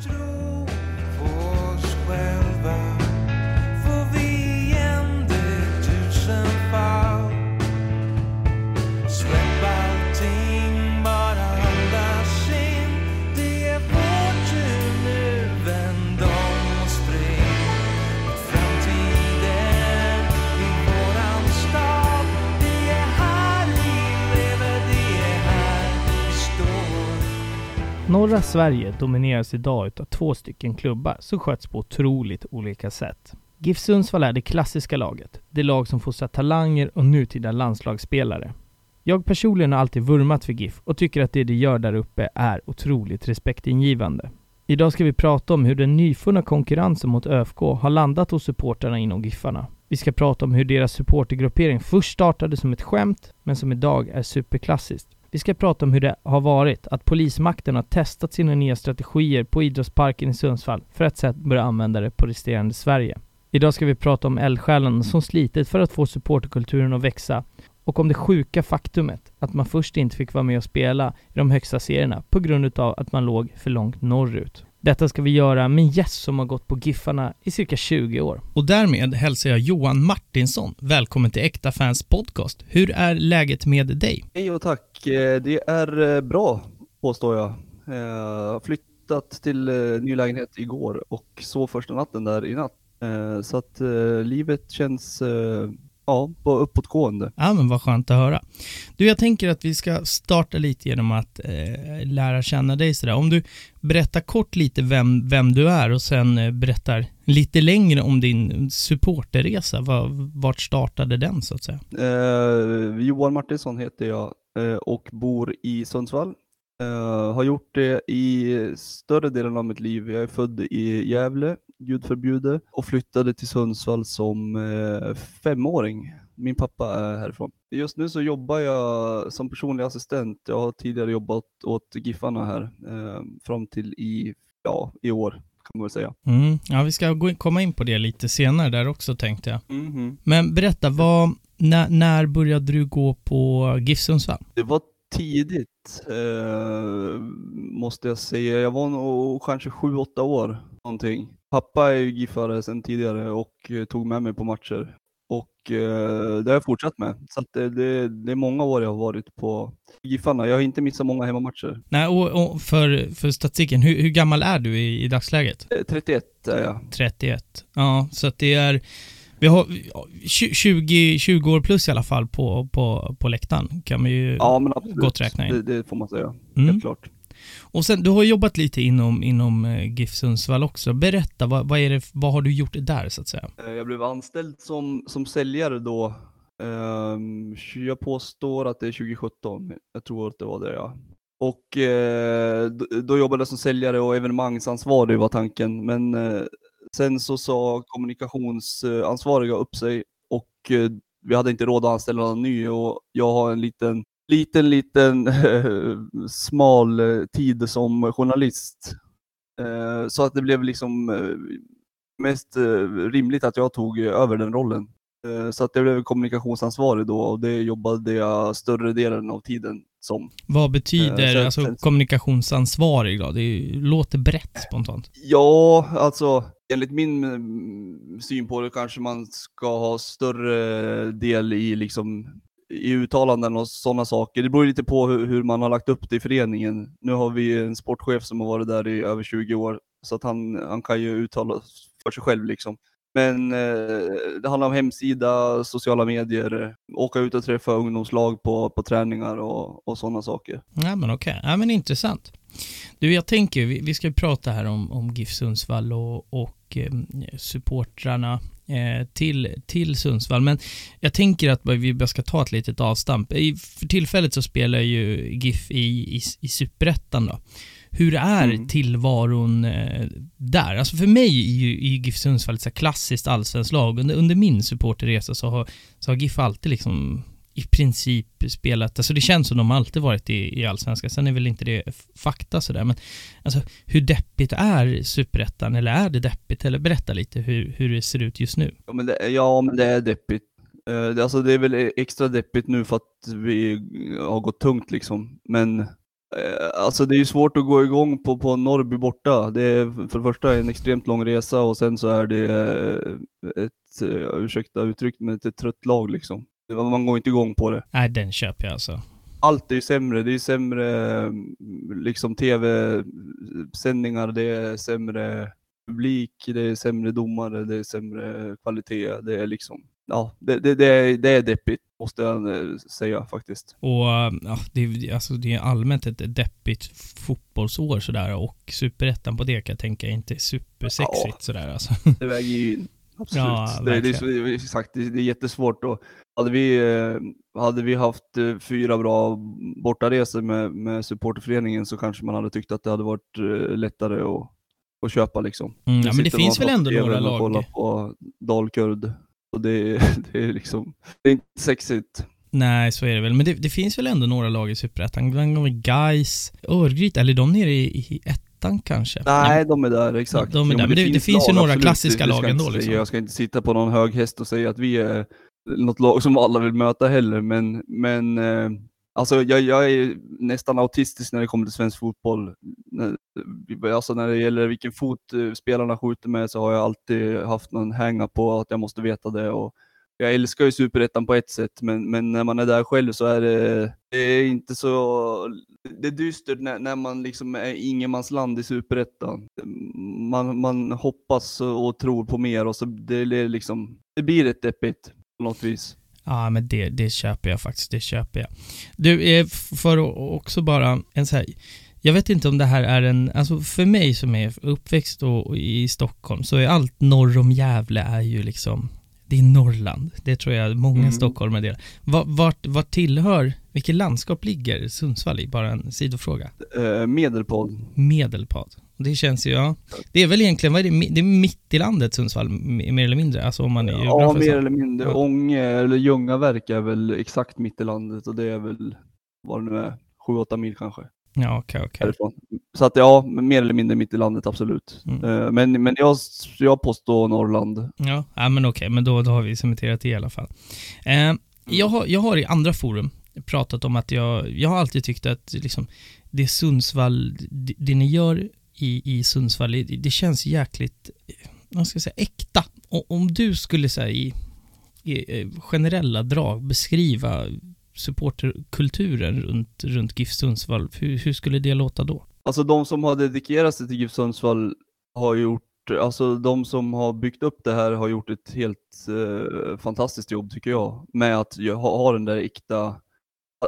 Tro Norra Sverige domineras idag utav två stycken klubbar som sköts på otroligt olika sätt. GIF Sundsvall är det klassiska laget, det lag som fostrar talanger och nutida landslagsspelare. Jag personligen har alltid vurmat för GIF och tycker att det de gör där uppe är otroligt respektingivande. Idag ska vi prata om hur den nyfunna konkurrensen mot ÖFK har landat hos supportrarna inom Giffarna. Vi ska prata om hur deras supportergruppering först startade som ett skämt, men som idag är superklassiskt. Vi ska prata om hur det har varit att polismakten har testat sina nya strategier på idrottsparken i Sundsvall för att sedan börja använda det på resterande Sverige. Idag ska vi prata om eldsjälen som slitit för att få supporterkulturen att växa och om det sjuka faktumet att man först inte fick vara med och spela i de högsta serierna på grund utav att man låg för långt norrut. Detta ska vi göra med gäst som har gått på Giffarna i cirka 20 år. Och därmed hälsar jag Johan Martinsson välkommen till Äkta Fans Podcast. Hur är läget med dig? Hej och tack. Eh, Det är eh, bra, påstår jag. Eh, Jag har flyttat till eh, ny lägenhet igår och sov första natten där i natt. Eh, Så att eh, livet känns eh, ja, på uppåtgående. Ja men vad skönt att höra. Du, jag tänker att vi ska starta lite genom att eh, lära känna dig sådär. Om du berättar kort lite vem, vem du är och sen eh, berättar lite längre om din supporterresa. Var, vart startade den så att säga? Eh, Johan Martinsson heter jag eh, och bor i Sundsvall. Eh, har gjort det i större delen av mitt liv. Jag är född i Gävle, gud förbjude, och flyttade till Sundsvall som eh, femåring. Min pappa är härifrån. Just nu så jobbar jag som personlig assistent. Jag har tidigare jobbat åt Giffarna här eh, fram till i, ja, i år kan man väl säga. Mm. Ja, vi ska in, komma in på det lite senare där också tänkte jag. Mhm. Men berätta, vad, när, när började du gå på GIF Sundsvall? Det var tidigt, eh, måste jag säga. Jag var nog kanske sju, åtta år någonting. Pappa är ju giffare sedan tidigare och eh, tog med mig på matcher. Och eh, det har jag fortsatt med. Så det, det, det är många år jag har varit på Giffarna. Jag har inte missat många hemmamatcher. Nej, och, och för, för statistiken, hur, hur gammal är du i, i dagsläget? Eh, 31 är jag. 31. Ja, så att det är... Vi har ja, 20, 20 år plus i alla fall på, på, på läktaren, kan man ju Ja, men absolut. gott räkna in. Det, det får man säga. Mm. Helt klart. Och sen, du har jobbat lite inom, inom eh, GIF Sundsvall också. Berätta, vad, vad, är det, vad har du gjort där så att säga? Eh, jag blev anställd som, som säljare då. Ehm, jag påstår att det är 2017. Jag tror att det var det ja. Och eh, då, jobbade jag som säljare och evenemangsansvarig var tanken. Men sen så sa kommunikationsansvariga upp sig och vi hade inte råd att anställa någon ny och jag har en liten liten, liten smal eh, tid som journalist. Eh, Så att det blev liksom eh, mest eh, rimligt att jag tog över den rollen. Eh, Så att jag blev kommunikationsansvarig då och det jobbade jag större delen av tiden som. Vad betyder Eh, så- alltså kommunikationsansvarig då? Det låter brett spontant. Ja, alltså enligt min mm, syn på det kanske man ska ha större del i liksom i uttalanden och sådana saker. Det beror lite på hur, hur man har lagt upp det i föreningen. Nu har vi en sportchef som har varit där i över 20 år, så att han, han kan ju uttala för sig själv liksom. Men eh, det handlar om hemsida, sociala medier, åka ut och träffa ungdomslag på, på träningar och, och sådana saker. Ja men okej, ja men intressant. Du jag tänker, vi, vi ska ju prata här om, om GIF Sundsvall och, och eh, supportrarna till, till Sundsvall. Men jag tänker att vi bara ska ta ett litet avstamp. I, för tillfället så spelar ju GIF i, i, i Superettan då. Hur är Mm. tillvaron eh, där? Alltså för mig är ju, är GIF Sundsvall ett klassiskt allsvenskt lag. Under, under min supporterresa så har, så har GIF alltid liksom i princip spelat, alltså det känns som de alltid varit i, i allsvenskan. Sen är väl inte det fakta sådär, men alltså hur deppigt är superettan? Eller är det deppigt? Eller berätta lite hur, hur det ser ut just nu. Ja men det, ja, men det är deppigt. Eh, alltså det är väl e-, extra deppigt nu för att vi har gått tungt liksom. Men Eh, Alltså det är ju svårt att gå igång på, på Norrby borta. Det är för det första en extremt lång resa och sen så är det eh, ett, eh, ursäkta uttrycket, men ett trött lag liksom. Man går inte igång på det. Nej, den köper jag alltså. Allt är ju sämre. Det är sämre liksom tv-sändningar, det är sämre publik, det är sämre domare, det är sämre kvalitet. Det är liksom, ja, det, det, det, är, det är deppigt måste jag eh, säga faktiskt. Och ja, det, är- alltså, det är allmänt ett deppigt fotbollsår sådär och superettan på det kan jag tänka är inte supersexigt Ja. sådär alltså. Det väger ju in. Absolut. Ja, det, det, är, så- det, det, är jättesvårt. Och hade, vi, eh, hade vi haft eh, fyra bra bortaresor med, med supporterföreningen så kanske man hade tyckt att det hade varit eh, lättare att, att köpa liksom. Mm, ja, men det finns väl ändå några lag. på Dalkurd. Och det, det är liksom, det är inte sexigt. Nej, så är det väl. Men det, det finns väl ändå några lag i superettan. Gais, Örgryte, eller de nere i, i ettan kanske? Nej, de är där, exakt. de är där, men det- det finns ju några klassiska det ska lag jag ändå, inte säga. liksom. Jag ska inte sitta på någon hög häst och säga att vi är något lag som alla vill möta heller, men, men eh, alltså jag, jag är nästan autistisk när det kommer till svensk fotboll. När, alltså när det gäller vilken fot eh, spelarna skjuter med så har jag alltid haft någon hänga på att jag måste veta det. Och jag älskar ju superettan på ett sätt, men, men när man är där själv så är det, det är inte så... Det är dystert när, när man liksom är ingenmansland i superettan. Man, man hoppas och tror på mer och så det, det, är liksom, det blir rätt deppigt på något vis. Ja, men det, det köper jag faktiskt. Det köper jag. Du, eh, för att också bara en så här... Jag vet inte om det här är en... Alltså för mig som är uppväxt och, och i Stockholm så är allt norr om Gävle är ju liksom... Det är Norrland. Det tror jag många Mm. stockholmare delar. Vart, vart, vart tillhör... Vilket landskap ligger Sundsvall i? Bara en sidofråga. Eh, Medelpad. Medelpad. Det känns ju, ja. Det är väl egentligen, vad är det, det är mitt i landet Sundsvall, mer eller mindre? Alltså om man är Ja, mer så. eller mindre. Ja. Ånge eller Ljungaverk är väl exakt mitt i landet och det är väl, vad det nu är, 7-8 mil kanske. Ja, okej. härifrån. Så att ja, mer eller mindre mitt i landet, absolut. Mm. Eh, Men, men jag, jag påstår Norrland. Ja, ja men okej, men då, då har vi cementerat det i alla fall. Eh, jag, har, jag har i andra forum pratat om att jag, jag har alltid tyckt att liksom, det Sundsvall, det, det ni gör i, i Sundsvall, det, det känns jäkligt, eh, vad ska jag säga, äkta. Och om du skulle säga i, i eh, generella drag beskriva supporterkulturen runt, runt GIF Sundsvall, hur, hur skulle det låta då? Alltså de som har dedikerat sig till GIF Sundsvall har gjort, alltså de som har byggt upp det här har gjort ett helt eh, fantastiskt jobb tycker jag. Med att ha, ha den där äkta,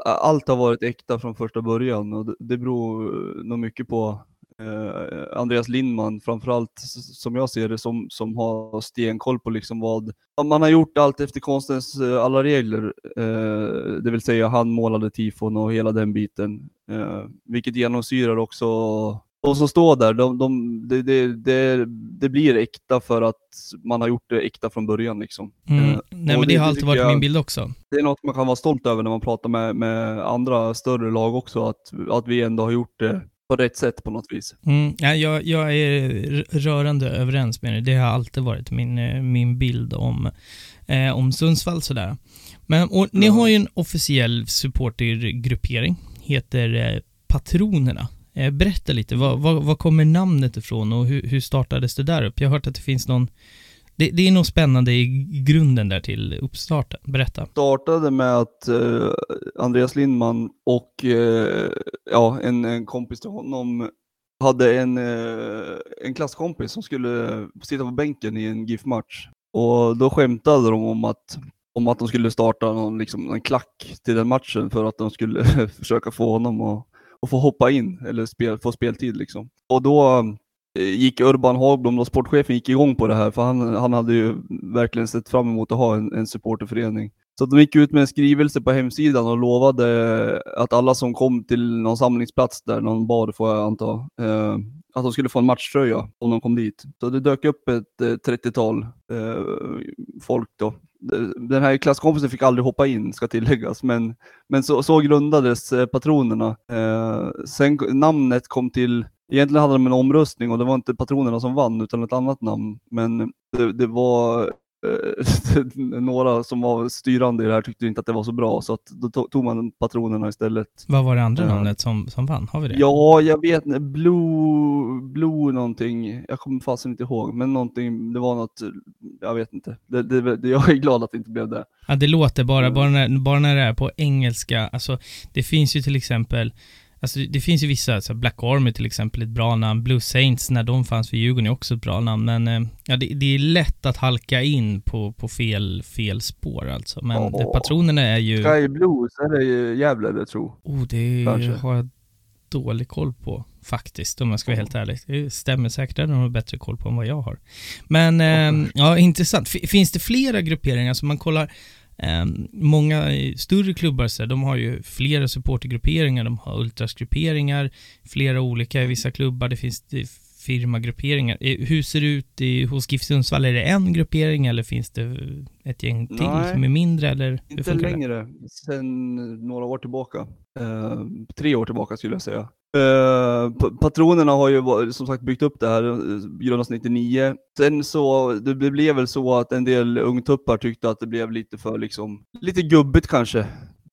allt har varit äkta från första början och det, det beror nog mycket på eh, Andreas Lindman framförallt som jag ser det som, som har stenkoll på liksom vad, man har gjort allt efter konstens eh, alla regler, eh, det vill säga handmålade tifon och hela den biten. Eh, vilket genomsyrar också de som står där, de, de, det, det, det, det blir äkta för att man har gjort det äkta från början liksom. Mm, Eh, nej men det, har alltid varit jag- min bild också. det är något man kan vara stolt över när man pratar med, med andra större lag också, att, att vi ändå har gjort det på rätt sätt på något vis. Mm, ja, jag, jag är rörande överens med dig. Det har alltid varit min, eh, min bild om, eh, om Sundsvall sådär. Men och, ni har ju en officiell supportergruppering, heter eh, Patronerna. Eh, berätta lite, vad, vad, vad kommer namnet ifrån och hur, hur startades det där upp? Jag har hört att det finns någon, det, det är något spännande i grunden där till uppstarten. Berätta. startade med att eh, Andreas Lindman och eh, ja, en, en kompis till honom hade en, eh, en klasskompis som skulle sitta på bänken i en GIF-match. Och då skämtade de om att, om att de skulle starta någon, liksom, en klack till den matchen för att de skulle försöka få honom att, att få hoppa in eller spel, få speltid. Liksom. Och då Eh, gick Urban Hagblom, då sportchefen, gick igång på det här för han, han hade ju verkligen sett fram emot att ha en, en supporterförening. Så de gick ut med en skrivelse på hemsidan och lovade att alla som kom till någon samlingsplats där, någon bar får jag anta, eh, att de skulle få en matchtröja om de kom dit. Så det dök upp ett eh, 30-tal eh, folk då. Den här klasskompisen fick aldrig hoppa in, ska tilläggas, men, men så, så grundades eh, patronerna. Eh, sen namnet kom till, egentligen hade de en omröstning och det var inte patronerna som vann utan ett annat namn. Men det, det var några som var styrande i det här tyckte inte att det var så bra, så att då to- tog man patronerna istället. Vad var det andra Ja. namnet som, som vann? Har vi det? Ja, jag vet inte, Blue, Blue någonting, jag kommer fasen inte ihåg, men någonting, det var något, jag vet inte. Det, det, det, jag är glad att det inte blev det. Ja, det låter bara, Mm. bara, när, bara när det är på engelska. Alltså, det finns ju till exempel, alltså det finns ju vissa, så Black Army till exempel, ett bra namn. Blue Saints, när de fanns för Djurgården, är också ett bra namn. Men eh, ja, det, det är lätt att halka in på, på fel, fel spår alltså. Men det, patronerna är ju, Sky Blues, är det ju Gävle det tror oh, det Kanske. har jag dålig koll på faktiskt, om jag ska vara helt ärlig. Det stämmer säkert, det har de bättre koll på än vad jag har. Men eh, ja, intressant. F- finns det flera grupperingar som man kollar många i större klubbar så de har ju flera supportergrupperingar, de har ultrasgrupperingar, flera olika i vissa klubbar, det finns det firmagrupperingar. Eh, Hur ser det ut i, hos GIF Sundsvall? Är det en gruppering eller finns det ett gäng till Nej, som är mindre eller Inte det? längre, sen några år tillbaka. Eh, tre år tillbaka skulle jag säga. Eh, patronerna har ju som sagt byggt upp det här, eh, grundas 99. Sen så, det blev väl så att en del ungtuppar tyckte att det blev lite för liksom, lite gubbigt kanske,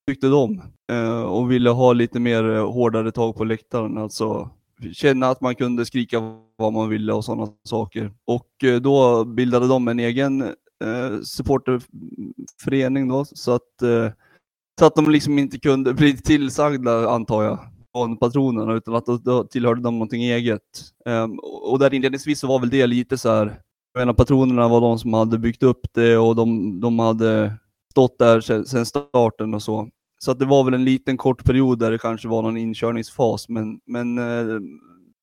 tyckte de. Uh, och ville ha lite mer hårdare tag på läktaren, alltså känna att man kunde skrika vad man ville och sådana saker. Och uh, då bildade de en egen uh, supporterförening då, så att, så att de liksom inte kunde bli tillsagda, antar jag, från patronerna, utan att då, då tillhörde de någonting eget. Um, och där inledningsvis så var väl det lite så här, jag menar patronerna var de som hade byggt upp det och de, de hade stått där sedan starten och så. Så att det var väl en liten kort period där det kanske var någon inkörningsfas, men, men eh,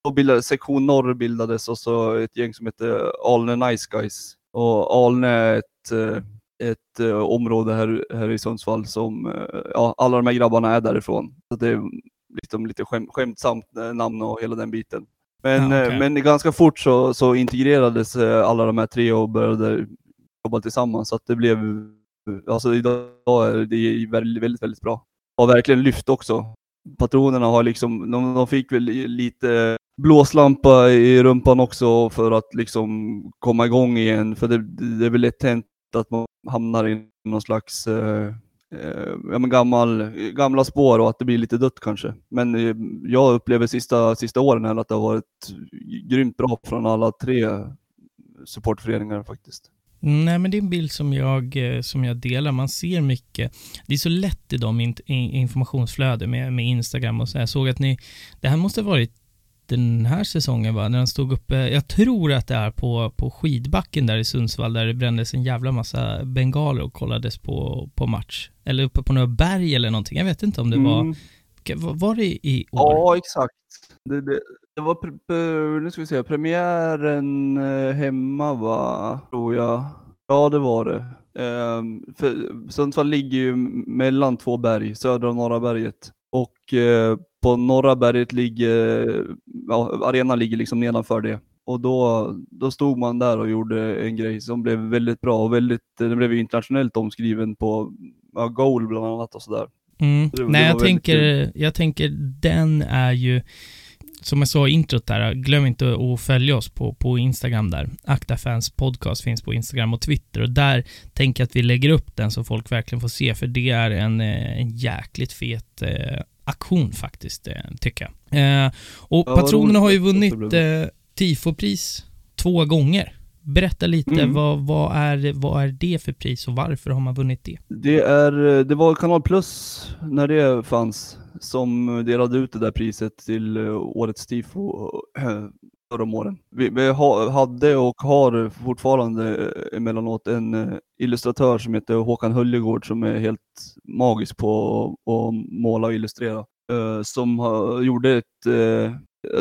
då bildades sektion norr bildades och så ett gäng som hette Alne Nice Guys. Och Alne är ett, eh, ett eh, område här, här i Sundsvall som, ja, alla de här grabbarna är därifrån. Så det liksom lite skäm, skämtsamt eh, namn och hela den biten. Men, Ja, eh, okej. men ganska fort så, så integrerades eh, alla de här tre och började jobba tillsammans. Så att det blev, alltså idag är det väldigt, väldigt, väldigt bra. Har verkligen lyft också. Patronerna har liksom, de, de fick väl lite blåslampa i rumpan också för att liksom komma igång igen. För det, det är väl lätt hänt att man hamnar i någon slags eh, eh, Eh, ja, men gammal, gamla spår och att det blir lite dött kanske. Men eh, jag upplever sista, sista åren här att det har varit grymt bra från alla tre supportföreningar faktiskt. Mm, nej, men det är en bild som jag, eh, som jag delar. Man ser mycket. Det är så lätt i de informationsflöden med, med Instagram och så. Jag såg att ni, det här måste ha varit den här säsongen va, när den stod uppe, jag tror att det är på, på skidbacken där i Sundsvall där det brändes en jävla massa bengaler och kollades på, på match. Eller uppe på några berg eller någonting. Jag vet inte om det var, Mm. var, var det i år? Ja, exakt. Det, det, det var, nu ska vi se, premiären eh, hemma va, tror jag. Ja, det var det. Ehm, för Sundsvall ligger ju mellan två berg, södra och norra berget. Och eh, på norra berget ligger, ja, arenan ligger liksom nedanför det. Och då, då stod man där och gjorde en grej som blev väldigt bra och väldigt, den blev internationellt omskriven på ja, Goal bland annat och sådär. Mm. Det Nej, jag tänker, jag tänker den är ju, som jag sa i introt där, glöm inte att följa oss på, på Instagram där. Akta Fans Podcast finns på Instagram och Twitter och där tänker jag att vi lägger upp den så folk verkligen får se, för det är en, eh, en jäkligt fet eh, aktion faktiskt, eh, tycker jag. Eh, och Ja, Patronerna har ju vunnit eh, Tifopris två gånger. Berätta lite, Mm. vad, vad, är, vad är det för pris och varför har man vunnit det? Det, är, det var Kanal Plus när det fanns som delade ut det där priset till eh, årets tifo förra åren. Vi, vi ha, hade och har fortfarande eh, emellanåt en eh, illustratör som heter Håkan Höljegård som är helt magisk på att- att måla och illustrera. Uh, Som har, gjorde ett uh,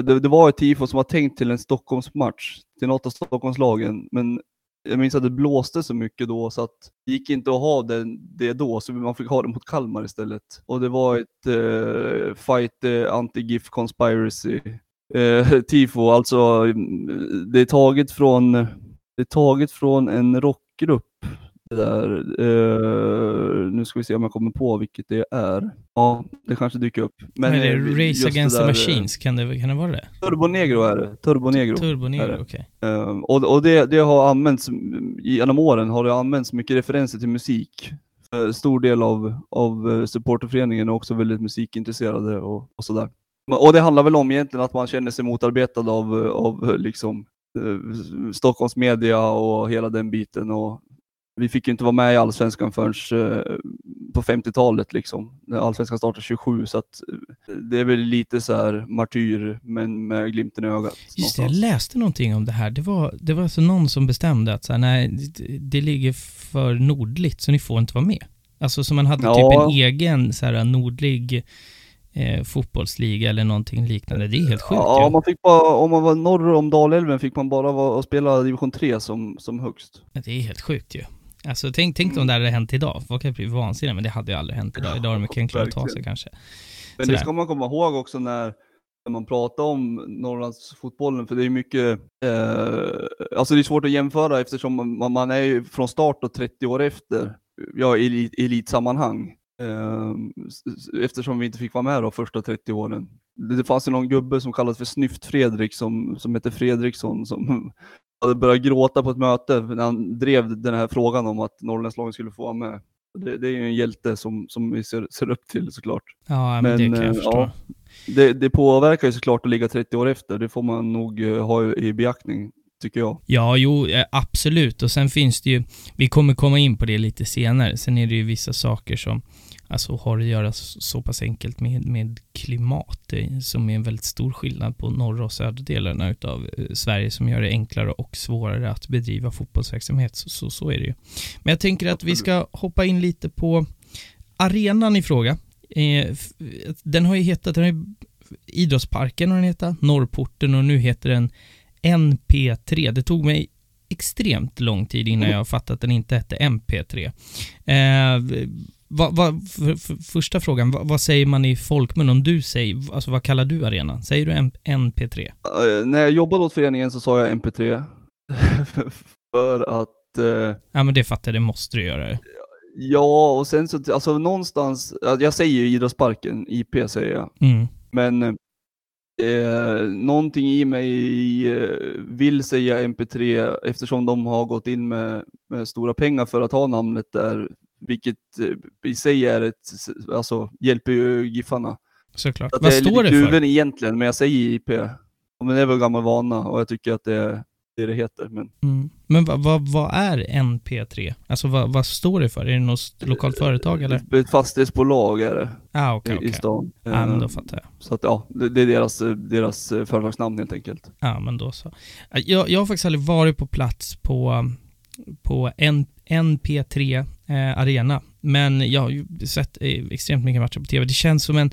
det, det var ett tifo som var tänkt till en Stockholmsmatch, till något av Stockholmslagen, men jag minns att det blåste så mycket då så att det gick inte att ha det, det då, så man fick ha det mot Kalmar istället. Och det var ett uh, fight anti-GIF conspiracy eh, tifo, alltså mm, det är taget från, det är taget från en rockgrupp där. Eh, nu ska vi se om jag kommer på vilket det är. Ja, det kanske dyker upp. Men är det eh, Race Against the där, Machines? Kan det, kan det vara det? eh, Turbo Negro är det. Turbo Negro. Turbo Negro, okej. Eh, och och det, det har använts, genom åren har det använts mycket referenser till musik. För stor del av, av eh, supporterföreningen är också väldigt musikintresserade och, och sådär. Och det handlar väl om egentligen att man känner sig motarbetad av, av liksom eh, Stockholms media och hela den biten. Och vi fick ju inte vara med i Allsvenskan förrän eh, på 50-talet liksom. Allsvenskan startade 27 så att eh, det är väl lite så här martyr men med glimten i ögat. Just det, jag läste någonting om det här. Det var, det var alltså någon som bestämde att så här, nej, det, det ligger för nordligt så ni får inte vara med. Alltså så man hade Ja. typ en egen så här nordlig eh, fotbollsliga eller någonting liknande. Det är helt sjukt Ja, ju. man fick bara, om man var norr om Dalälven fick man bara vara och spela division 3 som, som högst. Det är helt sjukt ju. Alltså tänk, tänk om det hade hänt idag. Folk hade blivit vansinniga, men det hade ju aldrig hänt idag. Idag är de mycket enklare att ta sig kanske. Men Sådär. det ska man komma ihåg också när, när man pratar om Norrlandsfotbollen, för det är mycket, eh, alltså det är svårt att jämföra eftersom man, man är ju från start och 30 år efter, ja, i elit, elitsammanhang. Eh, s- eftersom vi inte fick vara med de första 30 åren. Det, det fanns ju någon gubbe som kallades för Snyft-Fredrik som, som hette Fredriksson som hade börjat gråta på ett möte när han drev den här frågan om att Norrlandslagen skulle få vara med. Det, det är ju en hjälte som, som vi ser, ser upp till såklart. Ja, men, det Men, kan jag eh, förstå. ja. Det, det påverkar ju såklart att ligga 30 år efter, det får man nog eh, ha i beaktning, tycker jag. Ja, jo, eh, absolut. Och sen finns det ju, vi kommer komma in på det lite senare. Sen är det ju vissa saker som alltså, har att göra så pass enkelt med, med klimat, som är en väldigt stor skillnad på norra och södra delarna utav eh, Sverige som gör det enklare och svårare att bedriva fotbollsverksamhet. Så, så, så är det ju. Men jag tänker att vi ska hoppa in lite på arenan i fråga. Eh, f- den har ju hetat, den har ju, Idrottsparken har den hetat, Norrporten och nu heter den NP3. Det tog mig extremt lång tid innan jag fattade att den inte hette MP3. Eh, vad, vad, för, för, första frågan, vad, vad säger man i folkmun om du säger, alltså vad kallar du arenan? Säger du M- NP3? Eh, när jag jobbade åt föreningen så sa jag MP3. För att, eh, Ja men det fattar jag, det måste du göra. ja och sen så, alltså någonstans, ja, jag säger ju idrottsparken, IP säger jag. Mm. Men eh, någonting i mig eh, vill säga MP3 eftersom de har gått in med, med stora pengar för att ha namnet där, vilket eh, i sig är ett, alltså hjälper ju Giffarna. Såklart. Så Vad är står det för? egentligen, men jag säger IP. Men det är väl gammal vana och jag tycker att det är det det heter. Men Mm. Men vad, vad, vad är NP3? Alltså vad, vad står det för? Är det något lokalt företag eller? ett fastighetsbolag är det Ah, okej, i, i okej. stan. Ja, men då Eh, fattar jag. Så att ja, det, det är deras, deras eh, företagsnamn helt enkelt. Ja, men då så. Jag, jag har faktiskt aldrig varit på plats på, på N, NP3 eh, Arena, men jag har ju sett eh, extremt mycket matcher på TV. Det känns som en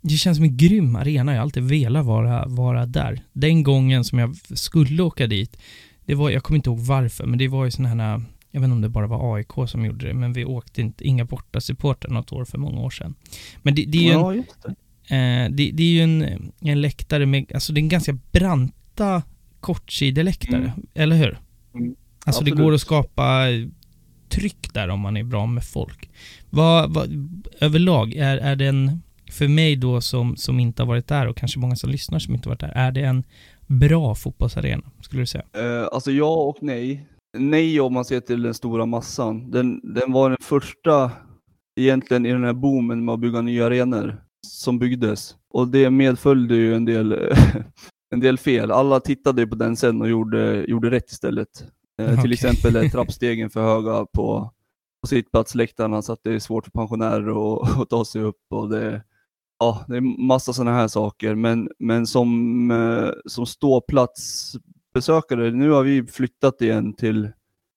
det känns som en grym arena. Jag har alltid velat vara, vara där. Den gången som jag skulle åka dit, det var, jag kommer inte ihåg varför, men det var ju sådana här, jag vet inte om det bara var AIK som gjorde det, men vi åkte inte, inga borta supporter något år för många år sedan. Men det, det är ju en, ja, det. Eh, det, det är ju en, en läktare med, alltså det är en ganska branta kortsideläktare, Mm. eller hur? Mm. Alltså det Absolut. går att skapa tryck där om man är bra med folk. Vad, vad, överlag, är, är det en, för mig då som, som inte har varit där och kanske många som lyssnar som inte har varit där, är det en bra fotbollsarena, skulle du säga? Uh, alltså ja och nej. Nej om man ser till den stora massan. Den, den var den första egentligen i den här boomen med att bygga nya arenor som byggdes. Och det medföljde ju en del, en del fel. Alla tittade ju på den sen och gjorde, gjorde rätt istället. Eh, Okej. Till exempel är trappstegen för höga på, på sittplatsläktarna så att det är svårt för pensionärer att, att ta sig upp. Och det, ja, det är massa sådana här saker. Men, men som, eh, som ståplatsbesökare, nu har vi flyttat igen till,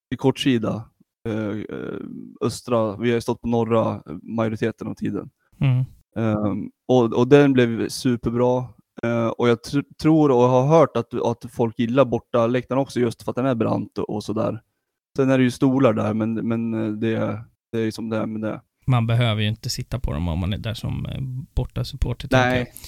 till kortsida. Eh, eh, östra, vi har stått på norra majoriteten av tiden. Mm. Ehm, och, och den blev superbra. Eh, och jag tr- tror och har hört att, att folk gillar borta läktaren också just för att den är brant och, och sådär. Sen är det ju stolar där men, men eh, det, det är som det är med det. Man behöver ju inte sitta på dem om man är där som eh, borta supporter.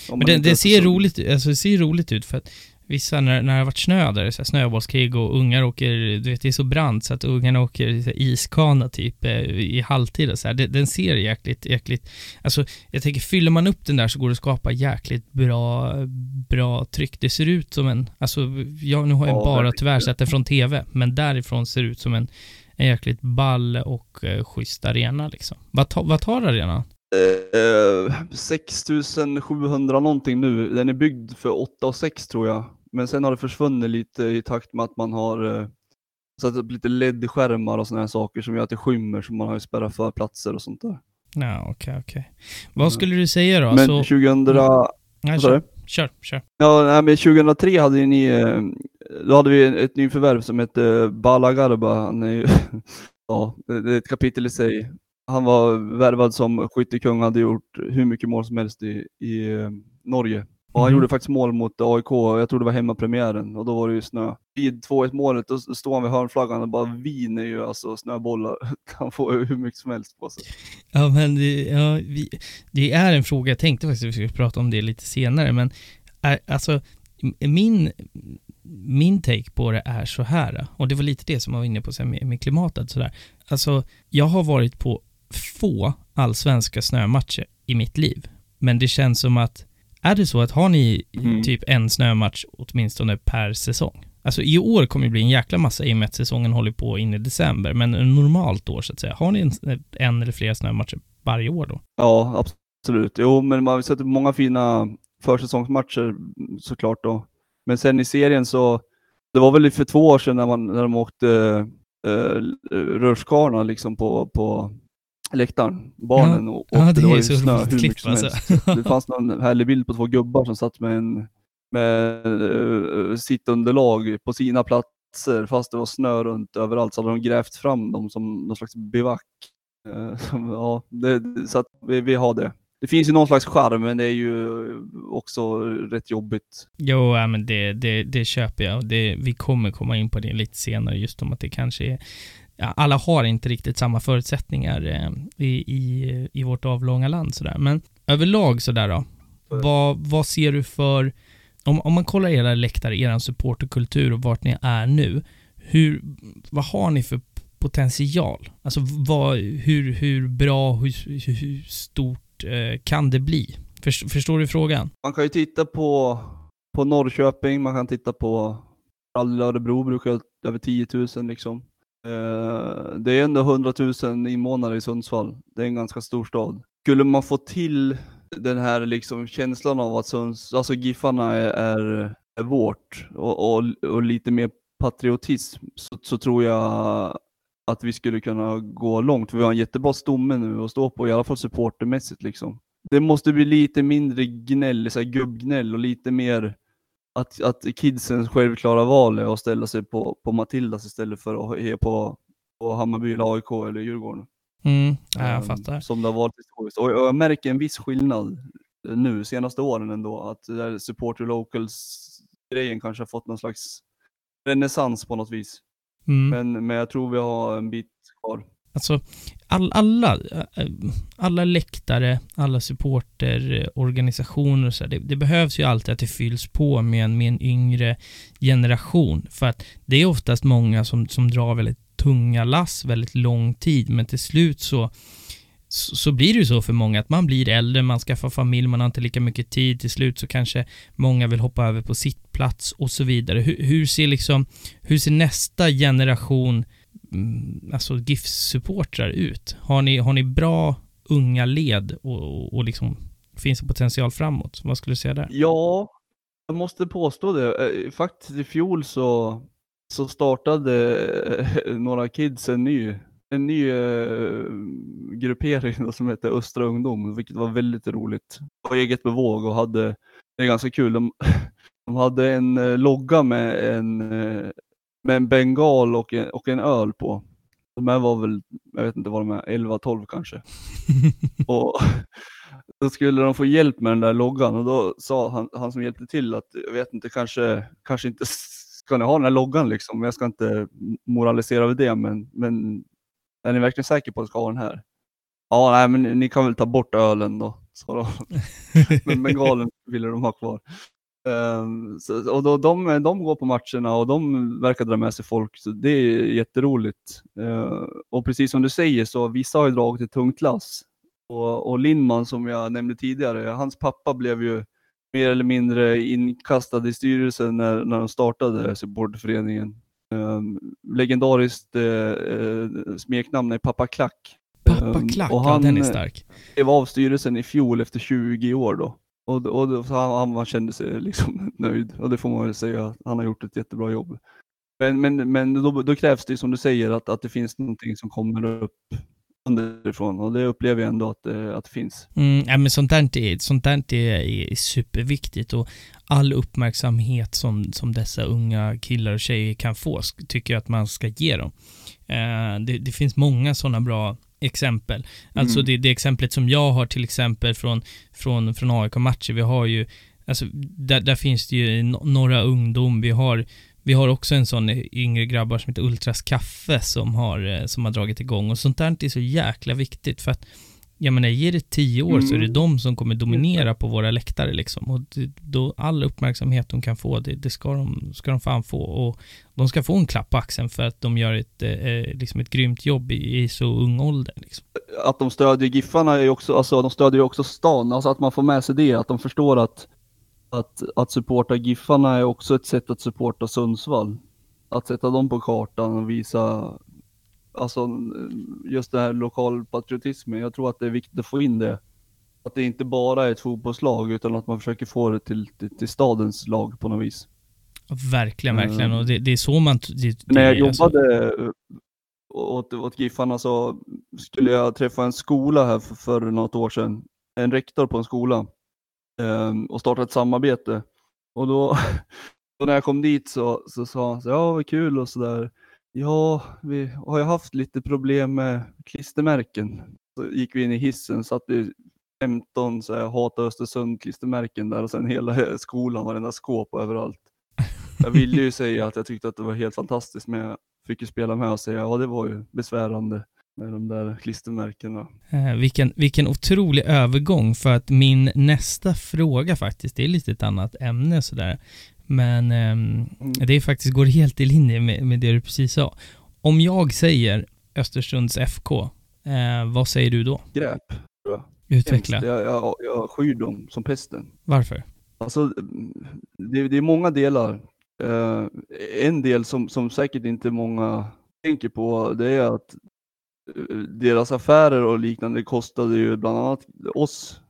om Men det, det ser roligt, alltså det ser roligt ut för att vissa, när, när det har varit snö där, så här snöbollskrig och ungar åker, du vet det är så brant så att ungarna åker så här, iskana typ eh, i halvtid och så här. Den, den ser jäkligt, jäkligt, alltså jag tänker fyller man upp den där så går det att skapa jäkligt bra, bra tryck. Det ser ut som en, alltså jag, nu har jag Ja, bara tyvärr sett det från TV, men därifrån ser det ut som en, en jäkligt ball och eh, schysst arena liksom. Vad, ta, vad tar arenan? Eh, 6700 någonting nu. Den är byggd för 8 och 6 tror jag. Men sen har det försvunnit lite i takt med att man har eh, satt upp lite LED-skärmar och sådana här saker som gör att det skymmer så man har ju spärrat för platser och sånt där. Ja, okej, okej. Vad skulle du säga då? Men Alltså, 2000, ja, vad sa kör, kör, kör. Ja, nej, men 2003 hade ni, eh, då hade vi ett nyförvärv som hette Bala Garba. Han är ju, ja, det är ett kapitel i sig. Han var värvad som skyttekung, hade gjort hur mycket mål som helst i, i eh, Norge. Och han Mhm. gjorde faktiskt mål mot AIK, jag tror det var hemmapremiären, och då var det ju snö. Vid 2-1 målet, då står han vid hörnflaggan och bara viner ju alltså snöbollar. Han får hur mycket som helst på sig. Ja, men det, ja, vi, det är en fråga, jag tänkte faktiskt att vi skulle prata om det lite senare, men är, alltså min, min take på det är så här, och det var lite det som jag var inne på sen med, med klimatet sådär. Alltså, jag har varit på få allsvenska snömatcher i mitt liv, men det känns som att, är det så att har ni Mm. typ en snömatch åtminstone per säsong? Alltså i år kommer det bli en jäkla massa i och med att säsongen håller på in i december, men en normalt år så att säga, har ni en, en eller flera snömatcher varje år då? Ja, absolut. Jo, men man har sett många fina försäsongsmatcher såklart då. Men sen i serien så, det var väl för två år sedan när, man, när de åkte eh, rutschkana liksom på, på läktaren, barnen. och, och ja, det var är ju snö hur mycket som alltså. helst. Det fanns någon härlig bild på två gubbar som satt med, en, med uh, sitt underlag på sina platser fast det var snö runt överallt så hade de grävt fram dem som någon slags bivack. Eh, som- ja, det, så att vi, vi har det. Det finns ju någon slags charm men det är ju också rätt jobbigt. Jo, ja, men det, det, det köper jag. Det, vi kommer komma in på det lite senare, just om att det kanske är Ja, alla har inte riktigt samma förutsättningar eh, i, i, i vårt avlånga land sådär. Men överlag sådär då, vad, vad ser du för, om, om man kollar era läktare, er supporterkultur och vart ni är nu, hur, vad har ni för potential? Alltså vad, hur, hur bra, hur, hur, stort eh, kan det bli? Först, förstår du frågan? Man kan ju titta på, på Norrköping, man kan titta på Örebro brukar över 10 000 liksom. Eh, det är ändå 100 000 invånare i Sundsvall. Det är en ganska stor stad. Skulle man få till den här liksom känslan av att Sunds, alltså Giffarna är, är, är vårt och, och, och lite mer patriotism så, så tror jag att vi skulle kunna gå långt. För vi har en jättebra stomme nu att stå på, i alla fall supportermässigt liksom. Det måste bli lite mindre gnäll, så här gubbgnäll och lite mer att, att kidsen självklara val är att ställa sig på, på Matildas istället för att heja på, på Hammarby eller AIK eller Djurgården. Mm, ja, jag Ehm, fattar. Som det har varit historiskt. Och jag märker en viss skillnad nu senaste åren ändå. Att där supporter locals-grejen kanske har fått någon slags renässans på något vis. Mm. Men, men jag tror vi har en bit kvar. Alltså, all, alla, eh, alla läktare, alla supporterorganisationer eh, och så här, det, det behövs ju alltid att det fylls på med en, med en yngre generation. För att det är oftast många som, som drar väldigt tunga lass väldigt lång tid, men till slut så, så, blir det ju så för många att man blir äldre, man skaffar familj, man har inte lika mycket tid. Till slut så kanske många vill hoppa över på sitt plats och så vidare. Hur, hur ser liksom, hur ser nästa generation Mm, alltså GIF-supportrar ut? Har ni, har ni bra unga led och, och, och liksom finns det potential framåt? Vad skulle du säga där? Ja, jag måste påstå det. Eh, faktiskt i fjol så, så startade eh, några kids en ny, en ny eh, gruppering som heter Östra ungdom, vilket var väldigt roligt. På eget bevåg och hade, det är ganska kul, de, de hade en eh, logga med en, eh, med en bengal och en, och en öl på. De här var väl, jag vet inte vad de är, 11-12 kanske. Och då skulle de få hjälp med den där loggan och då sa han, han som hjälpte till att jag vet inte, kanske, kanske inte ska ni ha den här loggan liksom. Jag ska inte moralisera över det, men, men är ni verkligen säkra på att ni ska ha den här? Ja, nej, men ni kan väl ta bort ölen då, sa de. Men bengalen ville de ha kvar. Ehm, så, och då, de, de går på matcherna och de verkar dra med sig folk, så det är jätteroligt. Ehm, och precis som du säger så vissa har ju dragit ett tungt lass. Och, och Lindman som jag nämnde tidigare, hans pappa blev ju mer eller mindre inkastad i styrelsen när, när de startade supporterföreningen. Um, legendariskt uh, smeknamn är Pappa Klack. Pappa Um, Klack, och ja han- den är stark. klev av styrelsen i fjol efter 20 år då. Och, och då- så han, han kände sig liksom nöjd och det får man väl säga, han har gjort ett jättebra jobb. Men, men, men då, då krävs det som du säger att, att det finns någonting som kommer upp underifrån och det upplever jag ändå att, det- att det finns. Mm, ja, men sånt där, är, sånt där är, är eh, superviktigt och all uppmärksamhet som, som dessa unga killar och tjejer kan få tycker jag att man ska ge dem. Eh, det, det finns många sådana bra exempel. Alltså Mm. det, det exemplet som jag har till exempel från, från, från AIK-matcher, vi har ju, alltså där, där finns det ju några ungdom, vi har vi har också en sån yngre grabbar som heter Ultras Kaffe som har, eh, som har dragit igång och sånt där är så jäkla viktigt för att jag menar, ger det tio år så är det Mm. de som kommer dominera på våra läktare liksom. Och det, då all uppmärksamhet de kan få, det, det ska, de, ska de fan få. Och de ska få en klapp på axeln för att de gör ett, eh, liksom ett grymt jobb i, i så ung ålder. Liksom. Att de stödjer Giffarna är också, alltså de stödjer också stan, alltså att man får med sig det, att de förstår att att, att supporta Giffarna är också ett sätt att supporta Sundsvall. Att sätta dem på kartan och visa, alltså just det här lokalpatriotismen. Jag tror att det är viktigt att få in det. Att det inte bara är ett fotbollslag utan att man försöker få det till, till, till stadens lag på något vis. Verkligen, Mm. verkligen. Och det, det är så man... Det, När jag alltså- jobbade eh, åt, åt Giffarna så skulle jag träffa en skola här för, för något år sedan. En rektor på en skola. ehm, och starta ett samarbete. Och då, då när jag kom dit så, så sa han så, ja vad kul och sådär. Ja, vi har ju haft lite problem med klistermärken. Så gick vi in i hissen, satt vi 15 så här, Hata Östersund klistermärken där och sen hela skolan, varenda skåp och överallt. Jag ville ju säga att jag tyckte att det var helt fantastiskt men jag fick ju spela med och säga ja det var ju besvärande med de där klistermärkena. Eh, vilken, vilken otrolig övergång för att min nästa fråga faktiskt, det är lite ett annat ämne sådär. Men ehm, det är faktiskt går helt i linje med, med det du precis sa. Om jag säger Östersunds FK, eh, vad säger du då? Gräp. Utveckla. Hemskt. Jag, jag, jag skyr dem som pesten. Varför? Alltså, det, det är många delar. Eh, en del som, som säkert inte många tänker på, det är att eh, deras affärer och liknande kostade ju bland annat oss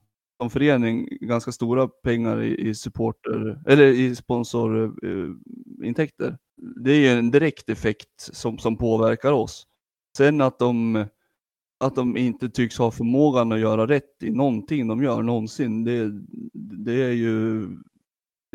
som förening ganska stora pengar i, i supporter, eller i sponsorintäkter. Eh, det är ju en direkt effekt som, som påverkar oss. Sen att de att de inte tycks ha förmågan att göra rätt i någonting de gör någonsin, det, det är ju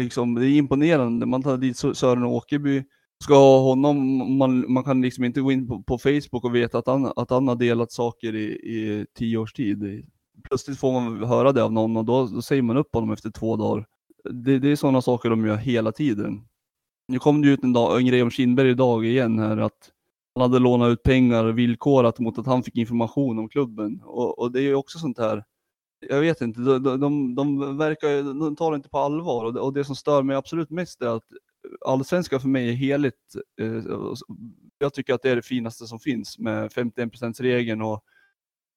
liksom, det är imponerande. Man tar dit Sören Åkerby, ska ha honom, man, man kan liksom inte gå in på, på Facebook och veta att han, att han har delat saker i, i tio års tid. Plötsligt får man höra det av någon och då, då säger man upp honom efter två dagar. Det, det är sådana saker de gör hela tiden. Nu kom det ut en, dag, en grej om Kindberg idag igen här att han hade lånat ut pengar villkorat mot att han fick information om klubben. Och, och det är ju också sånt här, jag vet inte, de, de, de, verkar, de tar det inte på allvar. Och det, och det som stör mig absolut mest är att allsvenska för mig är heligt. Eh, jag tycker att det är det finaste som finns med 51%-regeln och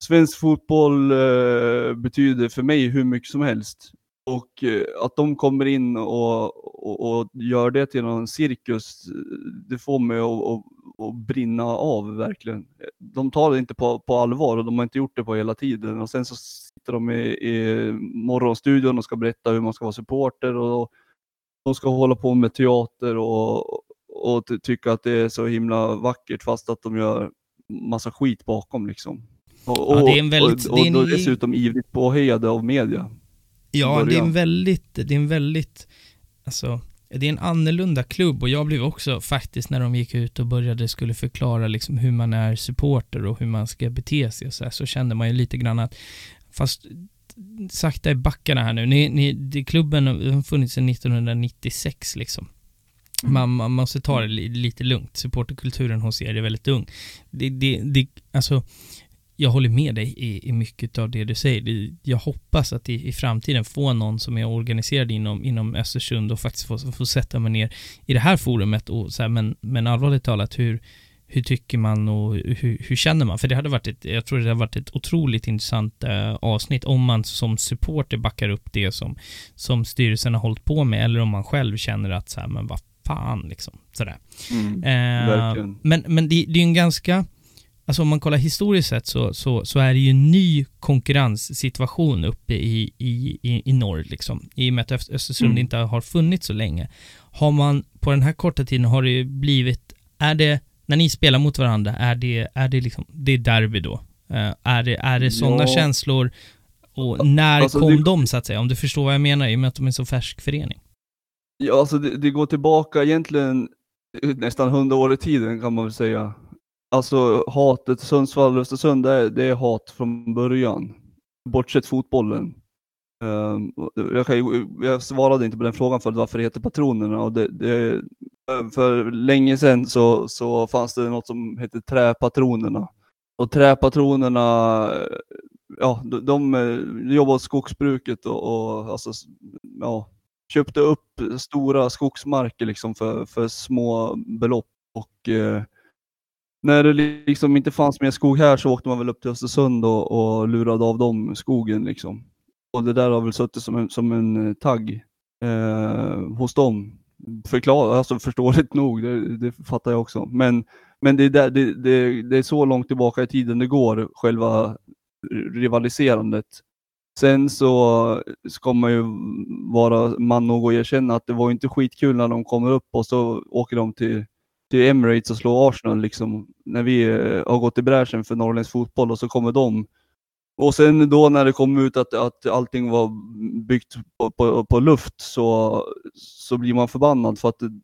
svensk fotboll eh, betyder för mig hur mycket som helst. Och eh, att de kommer in och, och, och gör det till någon cirkus, det får mig att, att, att brinna av verkligen. De tar det inte på, på allvar och de har inte gjort det på hela tiden. Och sen så sitter de i, i morgonstudion och ska berätta hur man ska vara supporter och de ska hålla på med teater och, och tycka att det är så himla vackert fast att de gör massa skit bakom liksom. Och, Ja, det är en väldigt- och, och, en- och dessutom ivrigt påhejade av media. Ja, det är en väldigt, det är en väldigt, alltså, det är en annorlunda klubb och jag blev också faktiskt när de gick ut och började skulle förklara liksom hur man är supporter och hur man ska bete sig och så, här, så kände man ju lite grann att, fast sakta i backarna här nu, ni, ni, klubben har funnits sedan 1996 liksom. Man, man måste ta det li, lite lugnt. Supporterkulturen hos er är väldigt ung. Det, det, det, alltså, jag håller med dig i, i mycket av det du säger. Jag hoppas att i, i framtiden få någon som är organiserad inom, inom Östersund och faktiskt få, få sätta mig ner i det här forumet och så här, men, men allvarligt talat, hur, hur tycker man och hur, hur känner man? För det hade varit ett, jag tror det hade varit ett otroligt intressant eh, avsnitt om man som supporter backar upp det som, som styrelsen har hållit på med eller om man själv känner att så här, men vad fan liksom, sådär. Mm, verkligen. men men det, det är en ganska, alltså om man kollar historiskt sett så, så, så är det ju en ny konkurrenssituation uppe i, i, i, i norr liksom. I och med att Öst- Östersund Mm. inte har funnits så länge. Har man på den här korta tiden har det ju blivit, är det, när ni spelar mot varandra, är det, är det liksom, det är derby då? Eh, är det, är det sådana Ja. känslor? Och när Alltså, kom det- de så att säga? Om du förstår vad jag menar i och med att de är så färsk förening. Ja, alltså det, det går tillbaka egentligen nästan hundra år i tiden kan man väl säga. Alltså hatet Sundsvall och Östersund, det är, det är hat från början. Bortsett fotbollen. Ehm, jag, kan, jag svarade inte på den frågan för varför det heter Patronerna. Och det, det, för länge sedan så, så fanns det något som hette Träpatronerna. Och Träpatronerna, ja, de, de eh, jobbade åt skogsbruket och, och alltså, ja, köpte upp stora skogsmarker liksom för, för små belopp. Och eh, när det liksom inte fanns mer skog här så åkte man väl upp till Östersund och, och lurade av dem skogen liksom. Och det där har väl suttit som en, som en eh, tagg eh, hos dem. Förklar, alltså förståeligt nog, det, det fattar jag också. Men, men det, är där, det, det, det är så långt tillbaka i tiden det går, själva rivaliserandet. Sen så ska man ju vara man nog och erkänna att det var inte skitkul när de kommer upp och så åker de till, till Emirates och slår Arsenal liksom. När vi eh, har gått i bräschen för norrländsk fotboll och så kommer de. Och sen då när det kom ut att, att allting var byggt på, på, på luft så, så blir man förbannad för att det-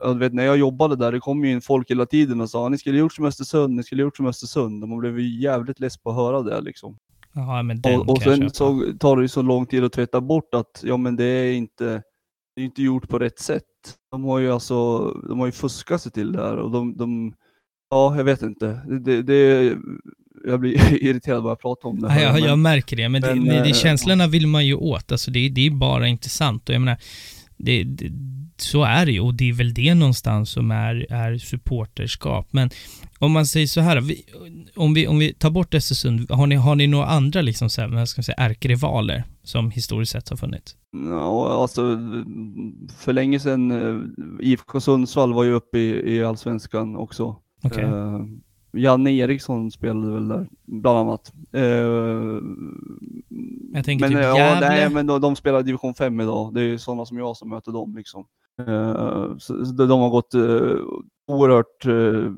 jag vet, när jag jobbade där, det kom ju in folk hela tiden och sa ni skulle gjort som Östersund, ni skulle gjort som Östersund. Och man blev ju jävligt less på att höra det liksom. Ja, men den Och, och sen så tar det ju så lång tid att tvätta bort att ja men det är inte, det är inte gjort på rätt sätt. De har ju alltså, de har ju fuskat sig till det här och de, de ja jag vet inte. Det, det, det jag blir irriterad bara jag pratar om det Ja, här. jag, men- jag märker det, men, det, men, men det, eh, känslorna vill man ju åt. Alltså det, det är bara intressant och jag menar, det, det, så är det ju och det är väl det någonstans som är, är supporterskap. Men om man säger så här, vi, om, vi, om vi tar bort Östersund, har ni, har ni några andra liksom så här, vad ska man säga, ärkerivaler som historiskt sett har funnits? Ja, alltså för länge sedan, eh, IFK Sundsvall var ju uppe i, i Allsvenskan också. Okej. Eh, Janne Eriksson spelade väl där, bland annat. Eh, Jag tänker men, typ ja. Nej, men de, de spelar division 5 idag. Det är sådana som jag som möter dem liksom. Eh, de har gått uh, oerhört uh,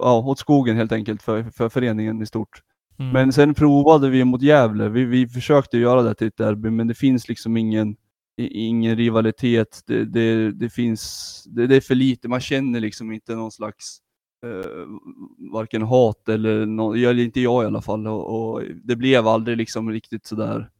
ja, åt skogen helt enkelt för, för föreningen i stort. Mm. Men sen provade vi mot Gävle. Vi, vi försökte göra det till ett derby, men det finns liksom ingen, ingen rivalitet. Det, det, det finns, det, det är för lite. Man känner liksom inte någon slags eh, varken hat eller, nå eller inte jag i alla fall. Och, och det blev aldrig liksom riktigt sådär.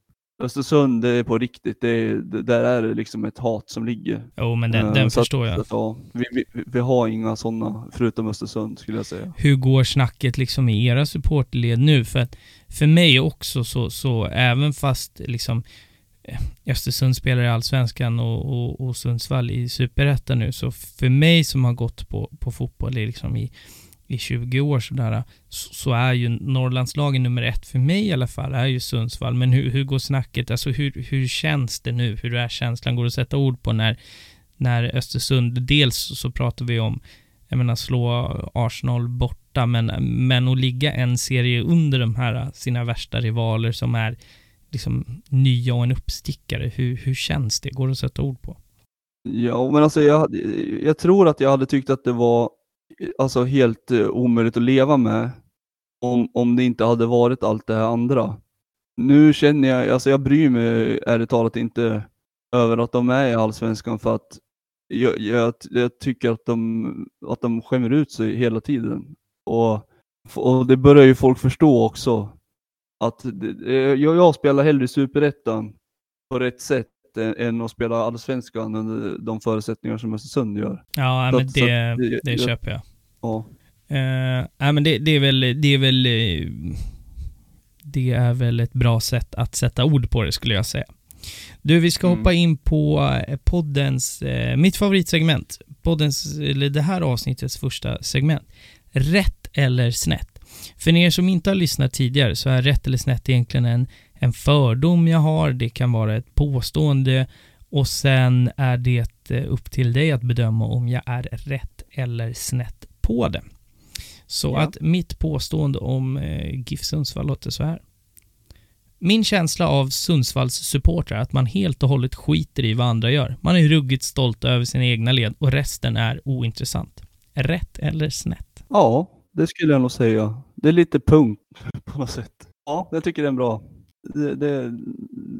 Östersund, det är på riktigt. Det, är- det, där är det liksom ett hat som ligger. Jo, men den, Eh, den så att- förstår jag. så att, ja, vi, vi, vi har inga sådana förutom Östersund skulle jag säga. hur går snacket liksom i era supportled nu? För att för mig också så, så även fast liksom eh, Östersund spelar i Allsvenskan och, och, och Sundsvall i Superettan nu, så för mig som har gått på, på fotboll i, liksom i, i 20 år sådär, så, så är ju Norrlandslagen nummer ett för mig i alla fall, är ju Sundsvall. Men hur, hur går snacket? Alltså hur, hur känns det nu? Hur är känslan? Går det att sätta ord på när, när Östersund, dels så pratar vi om jag menar slå Arsenal borta, men, men att ligga en serie under de här sina värsta rivaler som är liksom nya och en uppstickare. Hur, hur känns det? Går det att sätta ord på? Ja, men alltså jag, jag tror att jag hade tyckt att det var alltså helt eh, omöjligt att leva med om, om det inte hade varit allt det här andra. Nu känner jag, alltså jag bryr mig ärligt talat inte över att de är i Allsvenskan för att jag, jag, jag tycker att de, att de skämmer ut sig hela tiden. Och, och det börjar ju folk förstå också. Att det- jag, jag spelar hellre i Superettan på rätt sätt än, än att spela Allsvenskan under de förutsättningar som Östersund gör. Ja, Så men att- det, att- det jag- köper jag. Ja. Uh, nej, men det, det, är väl, det är väl, eh, det är väl ett bra sätt att sätta ord på det skulle jag säga. Du, vi ska Mm. hoppa in på eh, poddens, eh, mitt favoritsegment, poddens, eller det här avsnittets första segment. Rätt eller snett? För er som inte har lyssnat tidigare så är rätt eller snett egentligen en, en fördom jag har, det kan vara ett påstående och sen är det eh, upp till dig att bedöma om jag är rätt eller snett på det. Så Ja. att mitt påstående om eh, GIF Sundsvall låter så här. Min känsla av Sundsvalls supportrar är att man helt och hållet skiter i vad andra gör. Man är ruggigt stolt över sina egna led och resten är ointressant. Rätt eller snett? Ja, det skulle jag nog säga. Det är lite punkt på något sätt. Ja, jag tycker det är en bra. Det, det,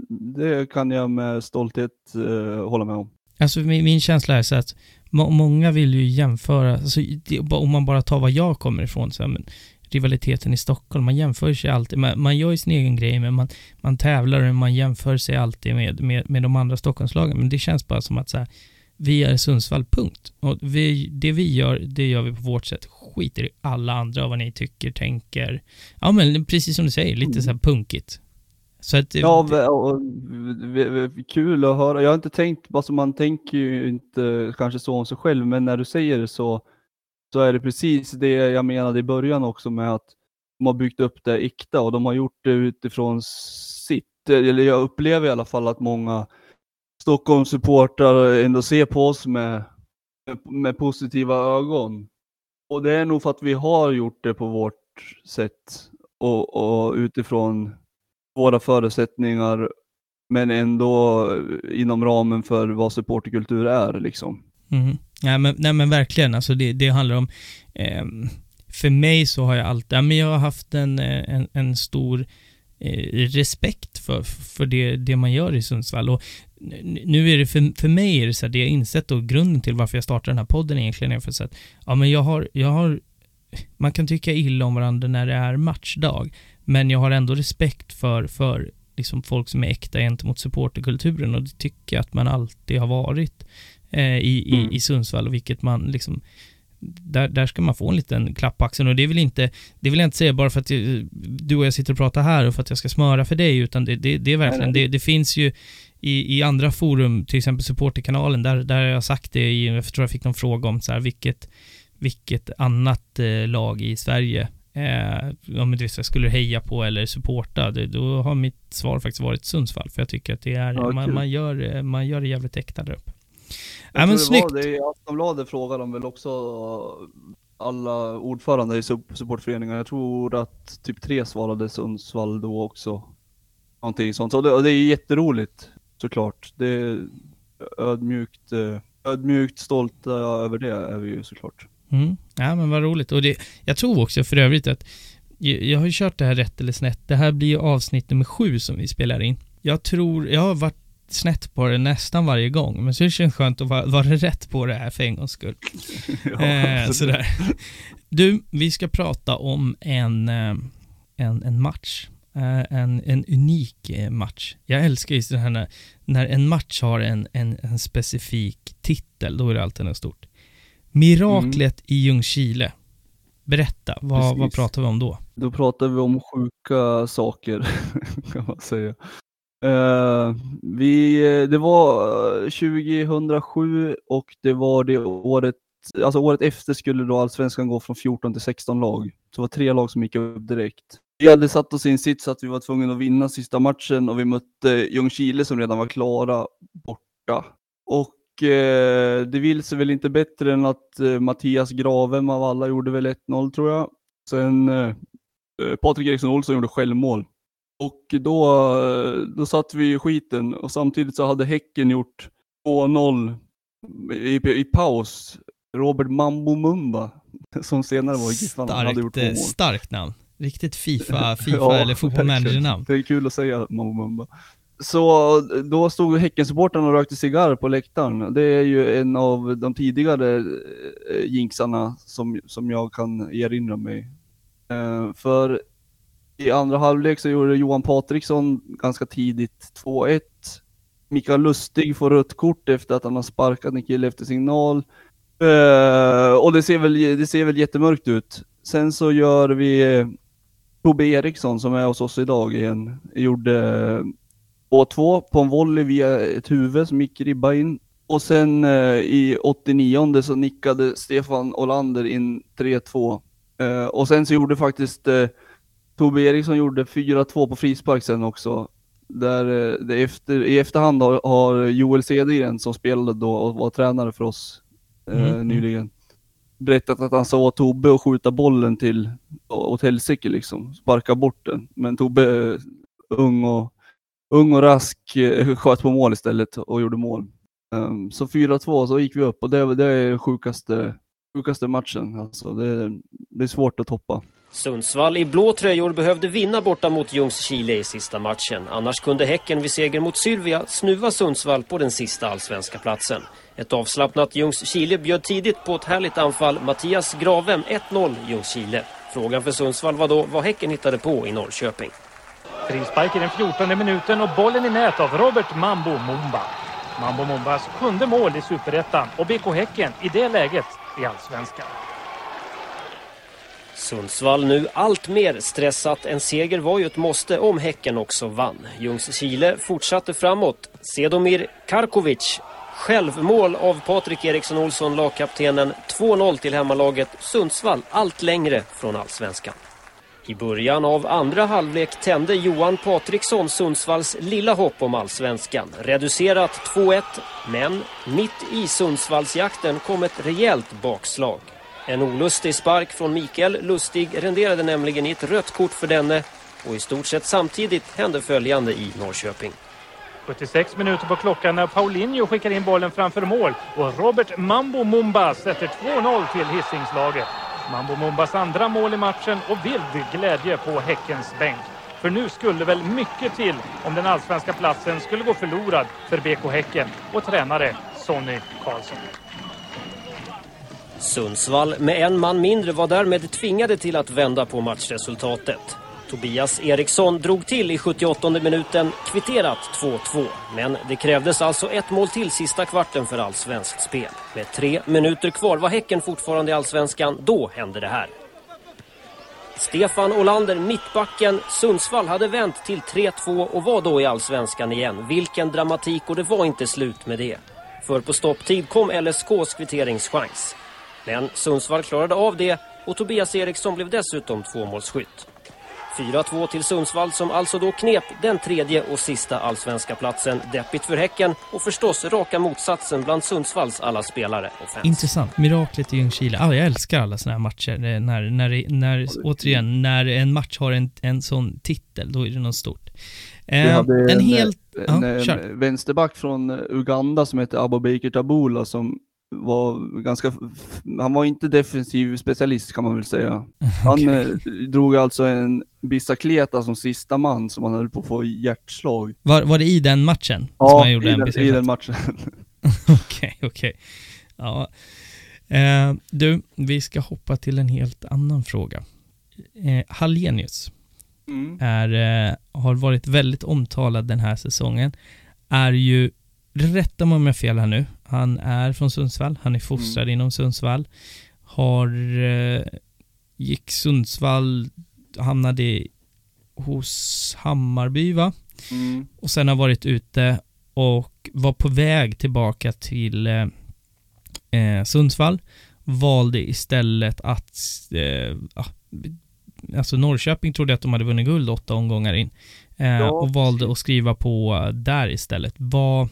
det kan jag med stolthet eh, hålla med om. Alltså min, min känsla är så att må, många vill ju jämföra, alltså, det, om man bara tar var jag kommer ifrån, så här, men, rivaliteten i Stockholm, man jämför sig alltid, man, man gör ju sin egen grej, men man, man tävlar och man jämför sig alltid med, med, med de andra Stockholmslagen, men det känns bara som att så här, vi är Sundsvall, punkt. Och vi, det vi gör, det gör vi på vårt sätt. Skiter i alla andra vad ni tycker, tänker. Ja men precis som du säger, lite så här punkigt. Så att, Ja, och, v- v- kul att höra. Jag har inte tänkt, alltså man tänker ju inte kanske så om sig själv, men när du säger det så, så är det precis det jag menade i början också med att de har byggt upp det äkta och de har gjort det utifrån sitt, eller jag upplever i alla fall att många Stockholmssupportrar ändå ser på oss med, med positiva ögon. Och det är nog för att vi har gjort det på vårt sätt och, och utifrån våra förutsättningar men ändå inom ramen för vad supporterkultur är liksom. Mm-hmm. Mm. Nej, men, nej men verkligen, alltså det, det handlar om, eh, för mig så har jag alltid, ja, men jag har haft en, eh, en, en stor eh, respekt för, för det, det man gör i Sundsvall och nu är det för, för mig är det så här, det jag insett och grunden till varför jag startar den här podden egentligen är för så att, ja men jag har, jag har, man kan tycka illa om varandra när det är matchdag, men jag har ändå respekt för, för liksom folk som är äkta gentemot supporterkulturen och det tycker jag att man alltid har varit eh, i, i, Mm. i Sundsvall och vilket man liksom där, där ska man få en liten klapp på axeln och det väl inte, det vill jag inte säga bara för att eh, du och jag sitter och pratar här och för att jag ska smöra för dig utan det, det, det är verkligen, det, det finns ju i, i andra forum, till exempel supporterkanalen, där, där har jag sagt det i, jag tror jag fick någon fråga om så här, vilket, vilket annat eh, lag i Sverige eh, om du vet, skulle heja på eller supporta, det, då har mitt svar faktiskt varit Sundsvall, för jag tycker att det är, Ja, man, man, gör, eh, man gör det jävligt äkta där uppe. Jag Ja, men det var snyggt. det i Aftonbladet frågade de väl också alla ordförande i sup- supportföreningar. Jag tror att typ tre svarade Sundsvall då också. Någonting sånt. Och det, och det är jätteroligt såklart. Det är ödmjukt, eh, ödmjukt stolta över det är vi ju såklart. Mm. Ja, men vad roligt. Och det, jag tror också för övrigt att jag, har ju kört det här rätt eller snett. Det här blir ju avsnitt nummer sju som vi spelar in. Jag tror, jag har varit snett på det nästan varje gång, men så det känns skönt att vara, vara rätt på det här för en gångs skull. eh, sådär. Du, vi ska prata om en, eh, en, en match. Eh, en, en unik eh, match. Jag älskar just det här när, när en match har en, en, en specifik titel, då är det alltid något stort. Miraklet i Ljungskile. Berätta, vad, Precis. vad pratar vi om då? Då pratar vi om sjuka saker kan man säga. Eh, vi, det var eh, 2007 och det var det året, alltså året efter skulle då allsvenskan gå från 14 till 16 lag. Så det var tre lag som gick upp direkt. Vi hade satt oss i en sits att vi var tvungna att vinna sista matchen och vi mötte Ljungskile som redan var klara borta. Och eh, det vill sig väl inte bättre än att eh, Mattias Gravem av alla gjorde väl 1-0 tror jag. Sen eh, eh, Patrik Eriksson Olsson gjorde självmål. Och då, eh, då satt vi i skiten och samtidigt så hade Häcken gjort 2-0 i, i paus. Robert Mambo Mumba, som senare var i Giffarna, hade gjort två eh, mål. starkt namn. Riktigt Fifa, FIFA Ja, eller Football verkligen. Manager-namn. Det är kul att säga Mambo Mumba. Så då stod Häckensupportrarna och rökte cigarr på läktaren. Det är ju en av de tidigare eh, jinxarna som, som jag kan erinra mig. Eh, för i andra halvlek så gjorde Johan Patriksson ganska tidigt 2-1. Mikael Lustig får rött kort efter att han har sparkat en kille efter signal. Eh, och det ser, väl, det ser väl jättemörkt ut. Sen så gör vi Tobbe Eriksson som är hos oss idag igen. Gjorde 2-2 på en volley via ett huvud som gick ribba in. Och sen eh, i 89 så nickade Stefan Olander in 3-2. Eh, och sen så gjorde faktiskt eh, Tobbe Eriksson gjorde 4-2 på frispark sen också. Där eh, det efter, i efterhand har, har Joel Cedergren som spelade då och var tränare för oss eh, Mm, mm. nyligen berättat att han sa åt Tobbe att skjuta bollen till åt helsike liksom, sparka bort den. Men Tobbe, eh, ung och, ung och rask, eh, sköt på mål istället och gjorde mål. Ehm, så 4-2 så gick vi upp och det, det är den sjukaste, sjukaste matchen. Alltså, det, det är svårt att toppa. Sundsvall i blå tröjor behövde vinna borta mot Ljungskile i sista matchen. Annars kunde Häcken vid seger mot Sylvia snuva Sundsvall på den sista allsvenska platsen. Ett avslappnat Ljungskile bjöd tidigt på ett härligt anfall. Mattias Gravem 1-0 Ljungskile. Frågan för Sundsvall var då vad Häcken hittade på i Norrköping. Frispark i den 14 minuten och bollen i nät av Robert Mambo Mumba. Mambo Mumbas sjunde mål i Superettan och BK Häcken i det läget i Allsvenskan. Sundsvall nu allt mer stressat. En seger var ju ett måste om Häcken också vann. Ljungskile fortsatte framåt. Sedomir Karkovic. Självmål av Patrik Eriksson Olsson, lagkaptenen. 2-0 till hemmalaget. Sundsvall allt längre från allsvenskan. I början av andra halvlek tände Johan Patriksson Sundsvalls lilla hopp om allsvenskan. Reducerat 2-1, men mitt i Sundsvallsjakten kom ett rejält bakslag. En olustig spark från Mikael Lustig renderade nämligen i ett rött kort för denne och i stort sett samtidigt hände följande i Norrköping. 76 minuter på klockan när Paulinho skickar in bollen framför mål och Robert Mambo Mumba sätter 2-0 till Hisingslaget. Mambo Mumbas andra mål i matchen och vild glädje på Häckens bänk. För nu skulle väl mycket till om den allsvenska platsen skulle gå förlorad för BK Häcken och tränare Sonny Karlsson. Sundsvall med en man mindre var därmed tvingade till att vända på matchresultatet. Tobias Eriksson drog till i 78 minuten, kvitterat 2-2. Men det krävdes alltså ett mål till sista kvarten för allsvenskt spel. Med tre minuter kvar var Häcken fortfarande i allsvenskan. Då hände det här. Stefan Olander, mittbacken. Sundsvall hade vänt till 3-2 och var då i allsvenskan igen. Vilken dramatik och det var inte slut med det. För på stopptid kom LSKs kvitteringschans. Men Sundsvall klarade av det och Tobias Eriksson blev dessutom tvåmålsskytt. 4-2 till Sundsvall som alltså då knep den tredje och sista allsvenska platsen. Deppigt för Häcken och förstås raka motsatsen bland Sundsvalls alla spelare och fans. Intressant. Miraklet i Ljungskile. Ah, jag älskar alla sådana här matcher. Eh, När, när, när, återigen, när en match har en, en sån titel, då är det något stort. Vi Eh, hade en helt... en, Ja, en vänsterback från eh, Uganda som heter Abubakar Tabula som var ganska, han var inte defensiv specialist kan man väl säga. Han Okej. eh, drog alltså en bicicleta som sista man som han höll på att få hjärtslag. Var, var det i den matchen som han gjorde i, en den, i den matchen. Okej, okej. Ja. Eh, du, vi ska hoppa till en helt annan fråga. Eh, Hallenius Mm. är, eh, har varit väldigt omtalad den här säsongen. Är ju, rätta mig om jag har fel här nu, han är från Sundsvall, han är fostrad Mm. inom Sundsvall. Har, eh, gick Sundsvall, hamnade hos Hammarby va? Mm. och sen har varit ute och var på väg tillbaka till eh, eh, Sundsvall. Valde istället att, eh, ja, alltså Norrköping trodde att de hade vunnit guld åtta omgångar in. Eh, Ja, och valde att skriva på där istället. Vad,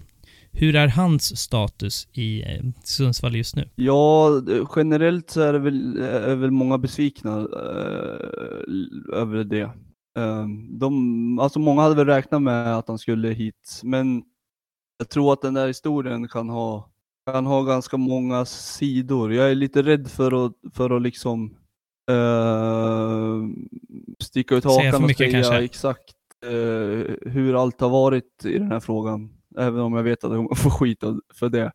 hur är hans status i eh, Sundsvall just nu? Ja, eh, generellt så är det väl, är väl många besvikna eh, över det. Eh, de, alltså många hade väl räknat med att han skulle hit, men jag tror att den där historien kan ha, kan ha ganska många sidor. Jag är lite rädd för att, för att liksom eh, sticka ut hakan och säga kanske. exakt eh, hur allt har varit i den här frågan. Även om jag vet att jag kommer få skit för det. Eh,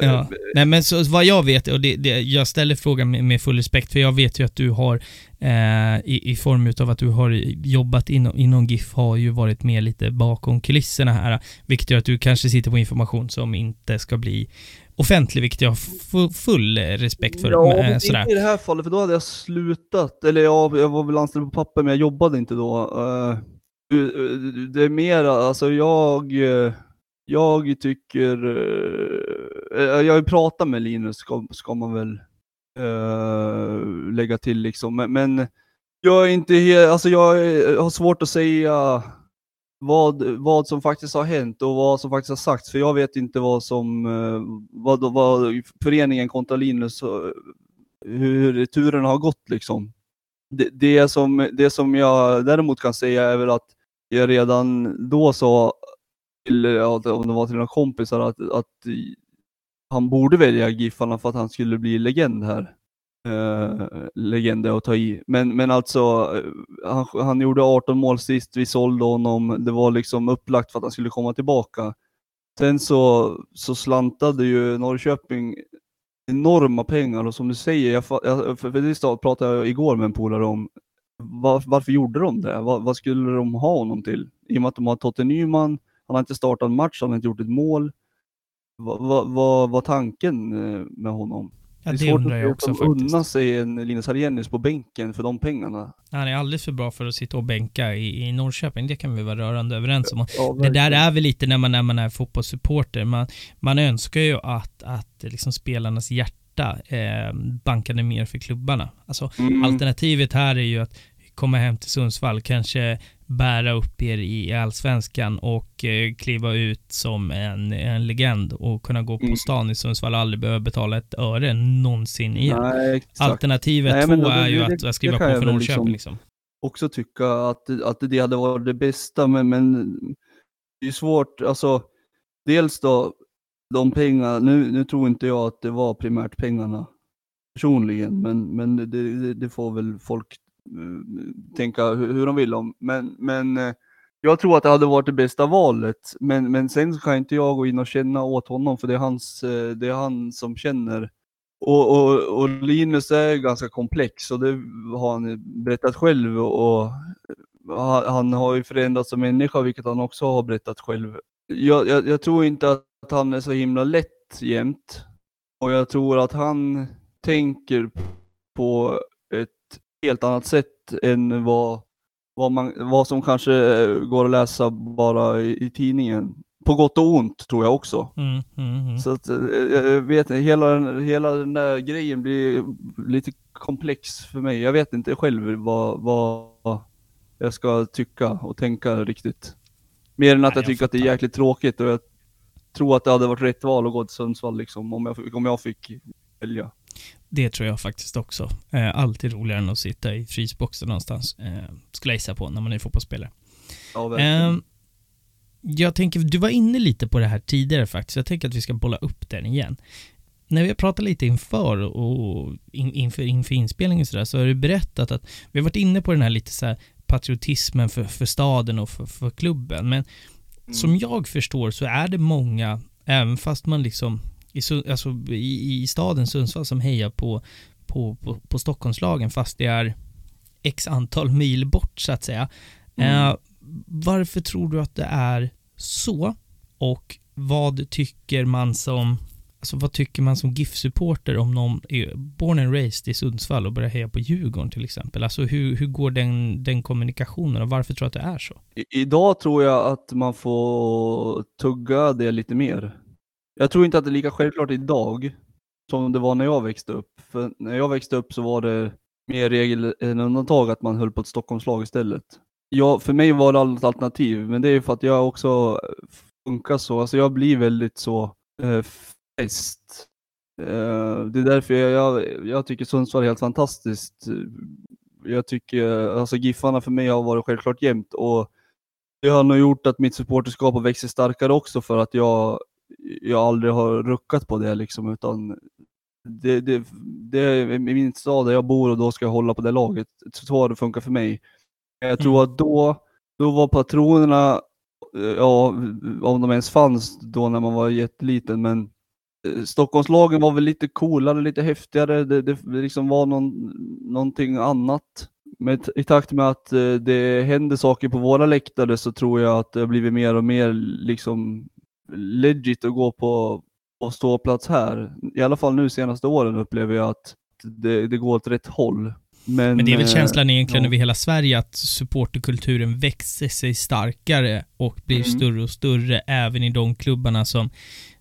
Ja. Nej men så vad jag vet, och det, det, jag ställer frågan med, med full respekt, för jag vet ju att du har, eh, i, i form utav att du har jobbat inom, inom GIF, har ju varit med lite bakom kulisserna här, vilket gör att du kanske sitter på information som inte ska bli offentlig, vilket jag har fu- full respekt för. Ja, men, men sådär. inte i det här fallet, för då hade jag slutat. Eller ja, jag var väl anställd på papper, men jag jobbade inte då. Eh, det är mer, alltså jag, eh, jag tycker, eh, eh jag har ju pratat med Linus, ska, ska man väl eh, lägga till liksom. Men, men jag är inte helt, alltså jag är- har svårt att säga vad, vad som faktiskt har hänt och vad som faktiskt har sagts, för jag vet inte vad som, eh, vad, vad föreningen kontra Linus, hur turen har gått liksom. Det, det, som, det som jag däremot kan säga är väl att jag redan då sa till, eh, ja, om det var till några kompisar, att, att han borde välja Giffarna för att han skulle bli legend här. Uh, legend att ta i. Men, men alltså, eh, han, han gjorde 18 mål sist, vi sålde honom, det var liksom upplagt för att han skulle komma tillbaka. Sen så, så slantade ju Norrköping enorma pengar och som du säger, jag, jag, för, för det pratade jag igår med en polare om, var, varför gjorde de det? Var, vad skulle de ha honom till? I och med att de har Totte Nyman, han har inte startat en match, han har inte gjort ett mål. Vad var tanken eh, med honom? Ja, är det svårt undrar att jag att faktiskt. unnar sig en Linus Hallenius på bänken för de pengarna. Han är alldeles för bra för att sitta och bänka i, i Norrköping, det kan vi vara rörande överens om. Ja, Det där är väl lite när man, när man är fotbollssupporter. Man, man önskar ju att, att liksom spelarnas hjärta eh, bankade mer för klubbarna. Alltså, Mm. Alternativet här är ju att komma hem till Sundsvall, kanske bära upp er i allsvenskan och eh, kliva ut som en, en legend och kunna gå på Mm. stan i Sundsvall och aldrig behöva betala ett öre någonsin igen. Nej. Altivet Nej, två då- är ju det- att skriva på för Norrköping liksom- liksom. också tycka att, att det hade varit det bästa, men, men det är svårt, alltså dels då, de pengar, nu, nu tror inte jag att det var primärt pengarna personligen, men, men det, det, det får väl folk tänka hur, hur de vill om. Men, men eh, jag tror att det hade varit det bästa valet, men, men sen kan inte jag gå in och känna åt honom, för det är, hans, eh, det är han som känner. Och, och, och Linus är ganska komplex och det har han berättat själv och han, har ju förändrats som människa, vilket han också har berättat själv. Jag, jag, jag tror inte att han är så himla lätt jämt och jag tror att han tänker på helt annat sätt än vad, vad, man, vad som kanske går att läsa bara i, i tidningen. På gott och ont tror jag också. Mm, mm, mm. Så att, eh, jag vet hela, hela den där grejen blir lite komplex för mig. Jag vet inte själv vad, vad jag ska tycka och tänka riktigt. Mer än att Nej, jag jag tycker att det är jäkligt tråkigt och jag tror att det hade varit rätt val att gå till Sundsvall liksom, om jag, om jag fick välja. Det tror jag faktiskt också. Eh, alltid roligare än att sitta i frysboxen någonstans. Eh, skulle jag gissa på när man är fotbollsspelare. Ja, verkligen. Eh, jag tänker, du var inne lite på det här tidigare faktiskt. Jag tänker att vi ska bolla upp den igen. När vi har pratat lite inför och in, inför, inför inspelningen och sådär, så har du berättat att vi har varit inne på den här lite så här patriotismen för, för staden och för, för klubben. Men som jag förstår så är det många, även fast man liksom i, alltså, i, i staden Sundsvall som hejar på, på, på, på Stockholmslagen fast det är x antal mil bort så att säga. Mm. Eh, varför tror du att det är så? Och vad tycker man som Alltså vad tycker man som GIF-supporter om någon är born and raised i Sundsvall och börjar heja på Djurgården till exempel? Alltså hur, hur går den, den kommunikationen och varför tror du att det är så? I, idag tror jag att man får tugga det lite mer. Jag tror inte att det är lika självklart idag som det var när jag växte upp. För när jag växte upp så var det mer regel än undantag att man höll på ett Stockholmslag istället. Ja, för mig var det aldrig ett alternativ, men det är för att jag också funkar så. Alltså jag blir väldigt så eh, fäst. Eh, det är därför jag, jag, jag tycker Sundsvall är helt fantastiskt. Jag tycker, alltså Giffarna för mig har varit självklart jämt och det har nog gjort att mitt supporterskap har växt sig starkare också för att jag, jag aldrig har ruckat på det liksom utan det, det, det är min stad där jag bor och då ska jag hålla på det laget. Så har det funkat för mig. Jag tror att då, då var patronerna, ja om de ens fanns då när man var jätteliten men eh, Stockholmslagen var väl lite coolare, lite häftigare, det, det liksom var någon, någonting annat. Men i takt med att eh, det händer saker på våra läktare så tror jag att det har blivit mer och mer liksom legit att gå på, på ståplats här. I alla fall nu senaste åren upplever jag att det, det går åt rätt håll. Men, Men det är väl eh, känslan egentligen ja. över hela Sverige att supporterkulturen växer sig starkare och blir Mm. större och större även i de klubbarna som,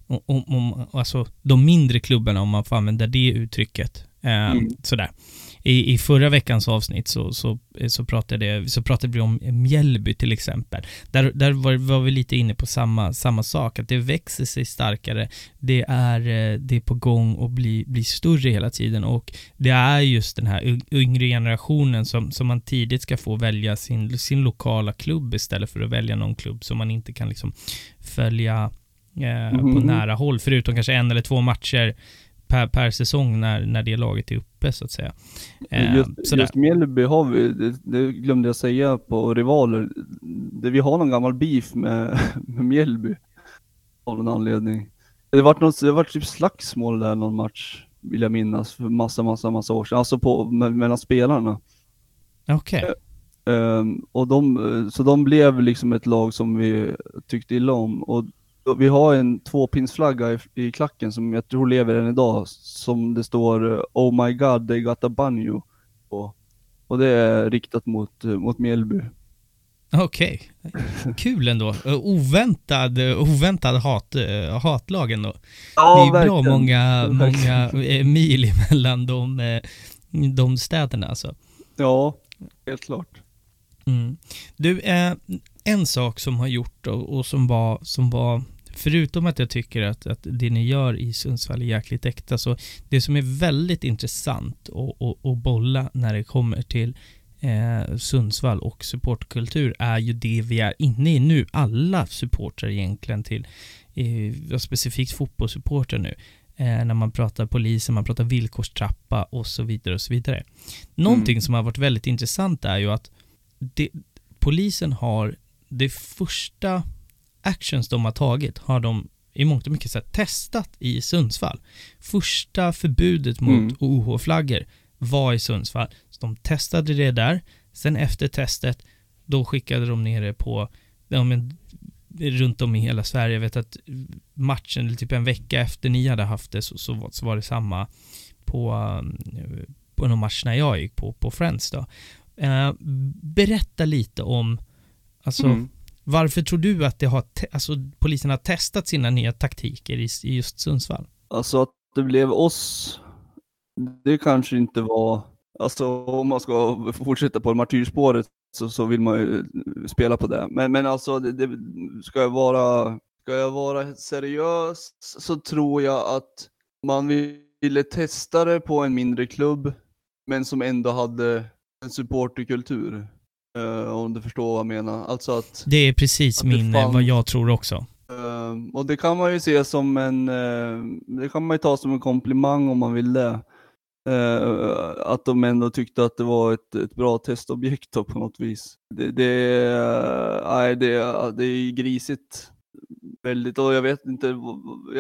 om, om, om, alltså de mindre klubbarna om man får använda det uttrycket. Eh, Mm. Sådär. I, I förra veckans avsnitt så, så, så, pratade, så pratade vi om Mjällby till exempel. Där, där var, var vi lite inne på samma, samma sak, att det växer sig starkare. Det är, eh, det är på gång att bli, bli större hela tiden och det är just den här yng- yngre generationen som, som man tidigt ska få välja sin, sin lokala klubb istället för att välja någon klubb som man inte kan liksom följa eh, på Mhm. nära håll, förutom kanske en eller två matcher per, per säsong när, när det laget är uppe så att säga. Eh, Just, sådär. just Mjällby har vi, det, det glömde jag säga på rivaler, det, vi har någon gammal beef med, med Mjällby. Av någon anledning. Det vart något, det vart typ slagsmål där någon match, vill jag minnas, för massa, massa, massa år sedan. Alltså på, me, mellan spelarna. Okej. Ehm, och de, eh, så de blev liksom ett lag som vi tyckte illa om. Och vi har en tvåpinsflagga i, i klacken som jag tror lever än idag, som det står eh, Oh my god, they got a banjo på. Och det är riktat mot, eh, mot Mjällby. Okej. Kul ändå. Eh, Oväntad, oväntad hat, hatlag ändå. det är ju bra många, många mil emellan de, de städerna alltså. Ja, helt klart. Mm. Du, eh, en sak som har gjort och, och som, var, som var, förutom att jag tycker att, att det ni gör i Sundsvall är jäkligt äkta, så det som är väldigt intressant att, bolla när det kommer till eh, Sundsvall och supportkultur är ju det vi är inne i nu. Alla supportrar egentligen till, eh, specifikt fotbollssupportrar nu. Eh, när man pratar polisen, man pratar villkorstrappa och så vidare och så vidare. Någonting som har varit väldigt intressant är ju att det, polisen har det första actions de har tagit har de i mångt och mycket så testat i Sundsvall. Första förbudet mot Mm. OH-flaggor var i Sundsvall. Så de testade det där. Sen efter testet, då skickade de ner det på, ja, men, runt om i hela Sverige. Jag vet att matchen, eller typ en vecka efter ni hade haft det, så, så, var- så var det samma på, um, på någon match när jag gick på, på Friends då. Eh, berätta lite om, alltså, Mm varför tror du att det har, alltså, polisen har testat sina nya taktiker i, i just Sundsvall? Alltså att det blev oss, det kanske inte var, alltså om man ska fortsätta på martyrspåret så, så vill man ju eh, spela på det. Men, men alltså, det, det, ska, jag vara, ska jag vara seriös så tror jag att man ville testa det på en mindre klubb, men som ändå hade en supporterkultur eh, om du förstår vad jag menar. Alltså att Det är precis Att min, eh, fanns- vad jag tror också. Ehm, och det kan man ju se som en, eh, det kan man ju ta som en komplimang om man vill det. Att de ändå tyckte att det var ett, ett bra testobjekt då på något vis. Det, det, är- nej, det, det är grisigt. Väldigt, och jag vet inte,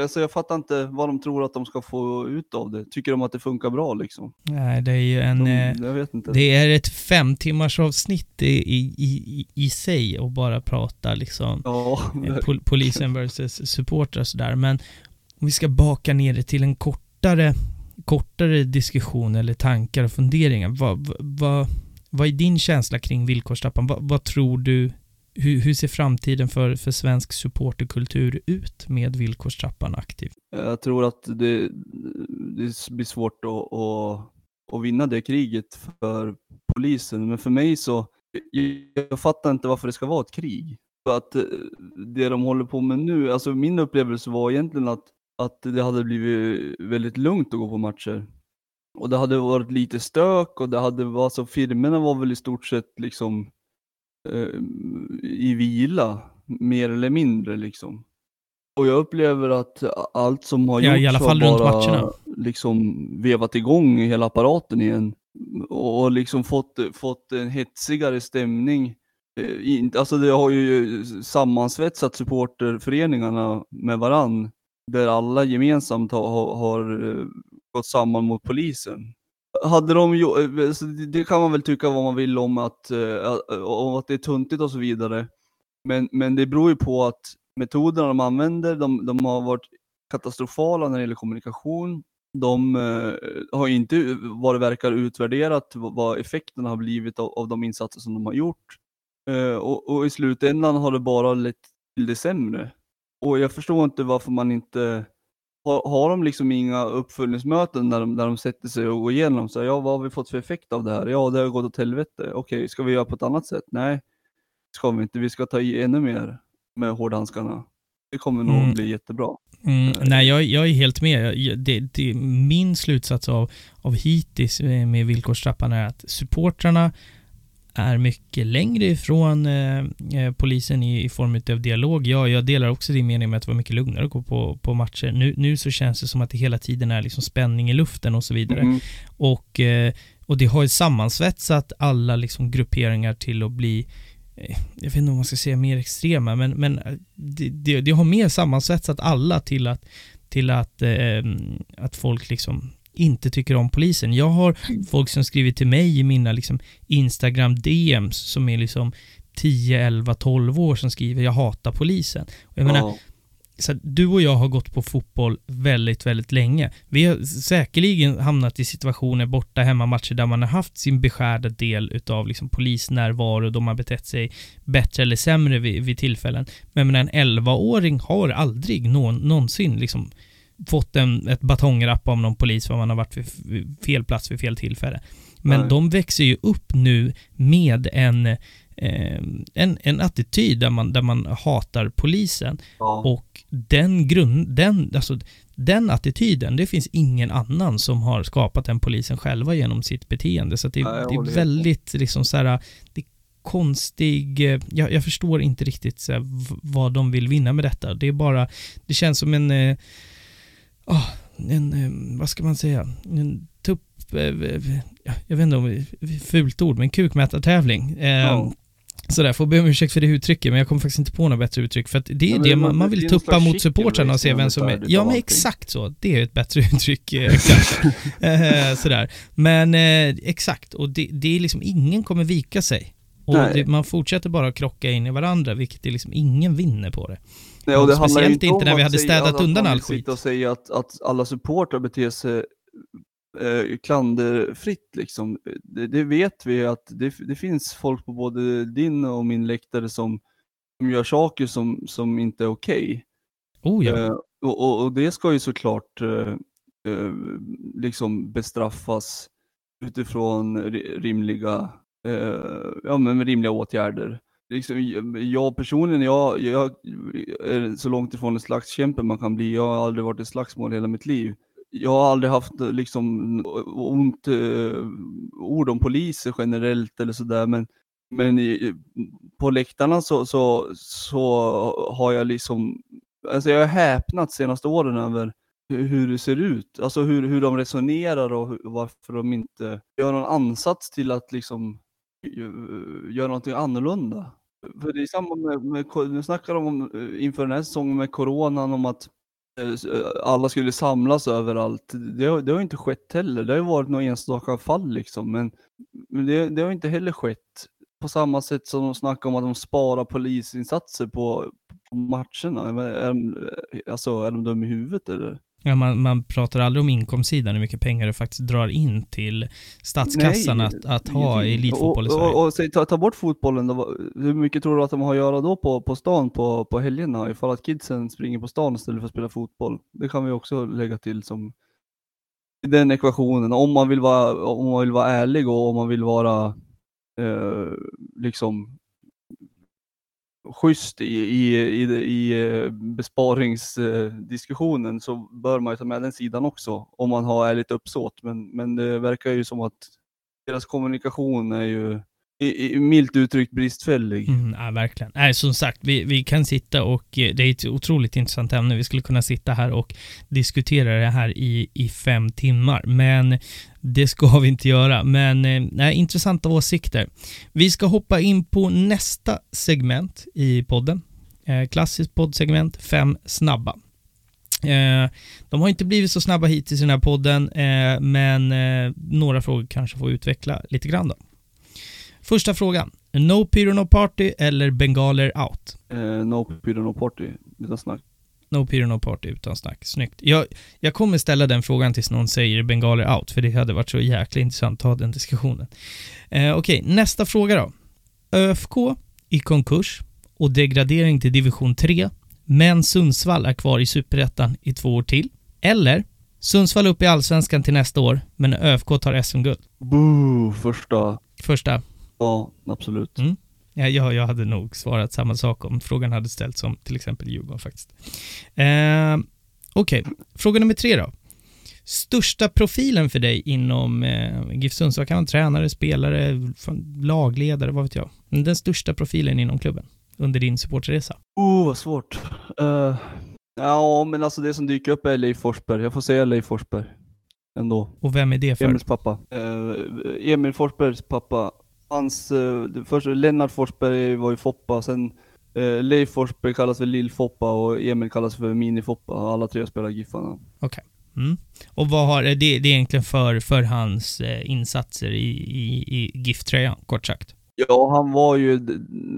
alltså jag fattar inte vad de tror att de ska få ut av det. Tycker de att det funkar bra liksom? Nej, det är ju en, De, eh, det är ett fem timmars avsnitt i, i, i, i sig och bara prata liksom Ja, eh, pol, polisen versus supportrar och sådär. Men om vi ska baka ner det till en kortare, kortare diskussion eller tankar och funderingar. Vad, vad, vad, vad är din känsla kring villkorstrappan? Vad, vad tror du, hur, hur ser framtiden för, för svensk supporterkultur ut med villkorstrappan aktiv? Jag tror att det, det blir svårt att, att, att vinna det kriget för polisen. Men för mig så, jag, jag fattar inte varför det ska vara ett krig. För att eh, det de håller på med nu, alltså min upplevelse var egentligen att, att det hade blivit väldigt lugnt att gå på matcher. Och det hade varit lite stök och det hade, alltså firmerna var väl i stort sett liksom eh, i vila, mer eller mindre liksom. Och jag upplever att allt som har Ja, gjorts i alla fall har bara matcherna. liksom vevat igång hela apparaten igen. Och liksom fått, fått en hetsigare stämning. Eh, Alltså det har ju sammansvetsat supporterföreningarna med varann. Där alla gemensamt har, har, har eh, gått samman mot polisen. Hade de eh, så det kan man väl tycka vad man vill om att, eh, om att det är tuntigt och så vidare. Men, men det beror ju på att metoderna de använder, de, de har varit katastrofala när det gäller kommunikation. De eh, har inte vad det verkar utvärderat vad, effekterna har blivit av, av de insatser som de har gjort. Och, och i slutändan har det bara lett till det sämre. Och jag förstår inte varför man inte har, har de liksom inga uppföljningsmöten där de, där de sätter sig och går igenom så ja vad har vi fått för effekt av det här? Ja det har gått åt helvete. Okej, ska vi göra på ett annat sätt? Nej, ska vi inte. Vi ska ta i ännu mer med hårdhandskarna. Det kommer nog Mm. bli jättebra. Mm, nej, jag, jag är helt med. Jag- Det, det, min slutsats av, av hittills eh, med villkorstrappan är att supportrarna är mycket längre ifrån eh, eh, polisen i, i form av dialog. Ja, jag delar också din mening med att det var mycket lugnare att gå på, på matcher. Nu, nu så känns det som att det hela tiden är liksom spänning i luften och så vidare. Mm. Och, eh, och det har ju sammansvetsat alla liksom grupperingar till att bli eh, jag vet inte om man ska säga mer extrema, men, men eh, det, det, det har mer sammansvetsat alla till att, till att, eh, att folk liksom inte tycker om polisen. Jag har folk som skriver till mig i mina liksom Instagram DMs som är liksom 10, 11, 12 år som skriver jag hatar polisen. Och jag menar, Ja. så du och jag har gått på fotboll väldigt, väldigt länge. Vi har säkerligen hamnat i situationer borta hemmamatcher där man har haft sin beskärda del utav liksom polisnärvaro, de har betett sig bättre eller sämre vid, vid tillfällen. Men menar, en 11-åring har aldrig någon, någonsin liksom fått en, ett batongrapp av någon polis för man har varit vid fel plats vid fel tillfälle. Men Nej. de växer ju upp nu med en, eh, en, en attityd där man, där man hatar polisen. Ja. Och den grund, den, alltså den attityden, det finns ingen annan som har skapat den polisen själva genom sitt beteende. Så det, Nej, det är väldigt liksom så här, det är konstig, eh, jag, jag förstår inte riktigt så här, vad de vill vinna med detta. Det är bara, det känns som en, eh, ah, en, eh, vad ska man säga, en tupp, eh, jag vet inte om, fult ord, men kukmätartävling. Ja. Sådär, får be om ursäkt för det uttrycket, men jag kommer faktiskt inte på något bättre uttryck. För att det är men det det- man, man det vill är tuppa mot supportrarna och se racing vem som är... Ja, men exakt så. Det är ett bättre uttryck, eh, kanske. eh, sådär. Men eh, exakt, och det, det är liksom, ingen kommer vika sig. Och det, man fortsätter bara krocka in i varandra, vilket det liksom, ingen vinner på det. Nej, och det handlar Speciellt inte inte om när vi att hade säga städat att undan man all skit. och säga att, att alla supportrar beter sig eh, klanderfritt liksom. Det, det vet vi att det, det finns folk på både din och min läktare som, som gör saker som, som inte är okej. Oh ja. Eh, och, och, och det ska ju såklart eh, eh, liksom bestraffas utifrån ri- rimliga, Eh, ja, men med rimliga åtgärder. Liksom, jag personligen, jag, jag är så långt ifrån en slagskämpe man kan bli. Jag har aldrig varit i slagsmål hela mitt liv. Jag har aldrig haft eh, liksom ont eh, ord om poliser generellt eller sådär, men men i, på läktarna så, så, så har jag liksom, alltså jag har häpnat senaste åren över hur, det ser ut, alltså hur, hur de resonerar och hur, varför de inte gör någon ansats till att liksom göra någonting annorlunda. För det är samma med, med nu snackar de om eh, inför den här säsongen med coronan om att eh, eh, alla skulle samlas överallt. Det, har- det har inte skett heller. Det har ju varit några enstaka fall liksom, men, men det, det har inte heller skett på samma sätt som de snackar om att de sparar polisinsatser på, på matcherna. Är de, alltså, är de dum i huvudet eller? Ja, man, man pratar aldrig om inkomstsidan, hur mycket pengar det faktiskt drar in till statskassan Nej, att, att ha elitfotboll i och, Sverige. Och, och, säg, ta, ta bort fotbollen, då, hur mycket tror du att de har att göra då på, på stan på, på helgerna ifall att kidsen springer på stan istället för att spela fotboll? Det kan vi också lägga till som den ekvationen. Om man vill vara, om man vill vara ärlig och om man vill vara eh, liksom schysst i, i, i, i eh, besparingsdiskussionen så bör man ju ta med den sidan också om man har ärligt uppsåt. Men, men det verkar ju som att deras kommunikation är ju i, i, milt uttryckt bristfällig. Mm, ja, verkligen. Nej, som sagt, vi, vi kan sitta och eh, det är ett otroligt intressant ämne. Vi skulle kunna sitta här och diskutera det här i, i fem timmar, men det ska vi inte göra. Men eh, nej, intressanta åsikter. Vi ska hoppa in på nästa segment i podden. Eh, klassiskt poddsegment, fem snabba. Eh, de har inte blivit så snabba hittills i den här podden, eh, men eh, några frågor kanske får utveckla lite grann då. Första frågan. No Pyro No Party eller Bengaler Out? Eh, no pyro no party, utan snack. No Peter No Party utan snack. Snyggt. Jag, jag kommer ställa den frågan tills någon säger bengaler out, för det hade varit så jäkla intressant att ha den diskussionen. Eh, Okej, nästa fråga då. ÖFK i konkurs och degradering till division 3, men Sundsvall är kvar i superettan i två år till. Eller Sundsvall upp i allsvenskan till nästa år, men ÖFK tar SM-guld. Boo, första. Första. Ja, absolut. Mm. Ja, jag, jag hade nog svarat samma sak om frågan hade ställts som till exempel Djurgården faktiskt. Eh, Okej, fråga nummer tre då. Största profilen för dig inom eh, GIF Sundsvall kan vara tränare, spelare, lagledare, vad vet jag. Den största profilen inom klubben under din supportresa. Oh, vad svårt. Eh, ja, men alltså det som dyker upp är Leif Forsberg. Jag får säga Leif Forsberg. Ändå. Och vem är det för? Emils pappa. Eh, Emil Forsbergs pappa. Hans, uh, först Lennart Forsberg var ju Foppa, sen eh, Leif Forsberg kallas för Lill-Foppa och Emil kallas för Mini-Foppa. Alla tre spelar Giffarna. Mm. Och vad har det, det är egentligen för, för hans eh, insatser i, i, i GIF-tröjan, kort sagt? Ja, han var ju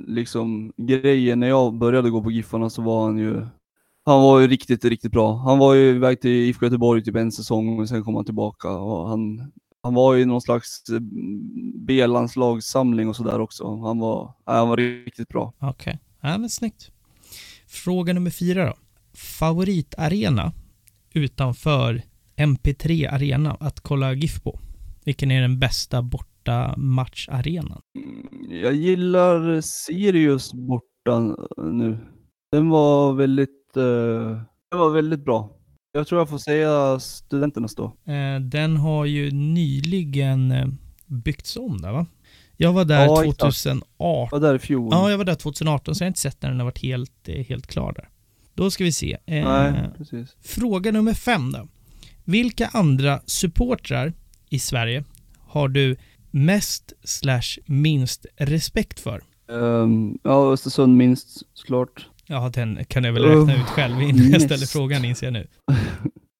liksom grejen när jag började gå på Giffarna så var han ju han var ju riktigt, riktigt bra. Han var ju iväg till IFK Göteborg typ en säsong och sen kom han tillbaka och han, han var ju någon slags eh, B-landslagssamling och sådär också. Han var, han var riktigt bra. Okej, ja men snyggt. Fråga nummer fyra då. Favoritarena utanför MP3 Arena att kolla GIF på? Vilken är den bästa borta matcharenan? Mm, Jag gillar Sirius borta nu. Den var väldigt, eh, den var väldigt bra. Jag tror jag får säga studenternas då. Eh, den har ju nyligen eh, byggts om där va? Jag var där Ja, exakt. 2018. Jag var där i fjol. Ja, jag var där 2018 så jag har inte sett när den har varit helt, eh, helt klar där. Då ska vi se. Eh, Nej, precis. Fråga nummer fem då. Vilka andra supportrar i Sverige har du mest slash minst respekt för? Um, ja, Östersund minst såklart. Ja, den kan jag väl räkna ut själv innan jag ställer frågan inser jag nu.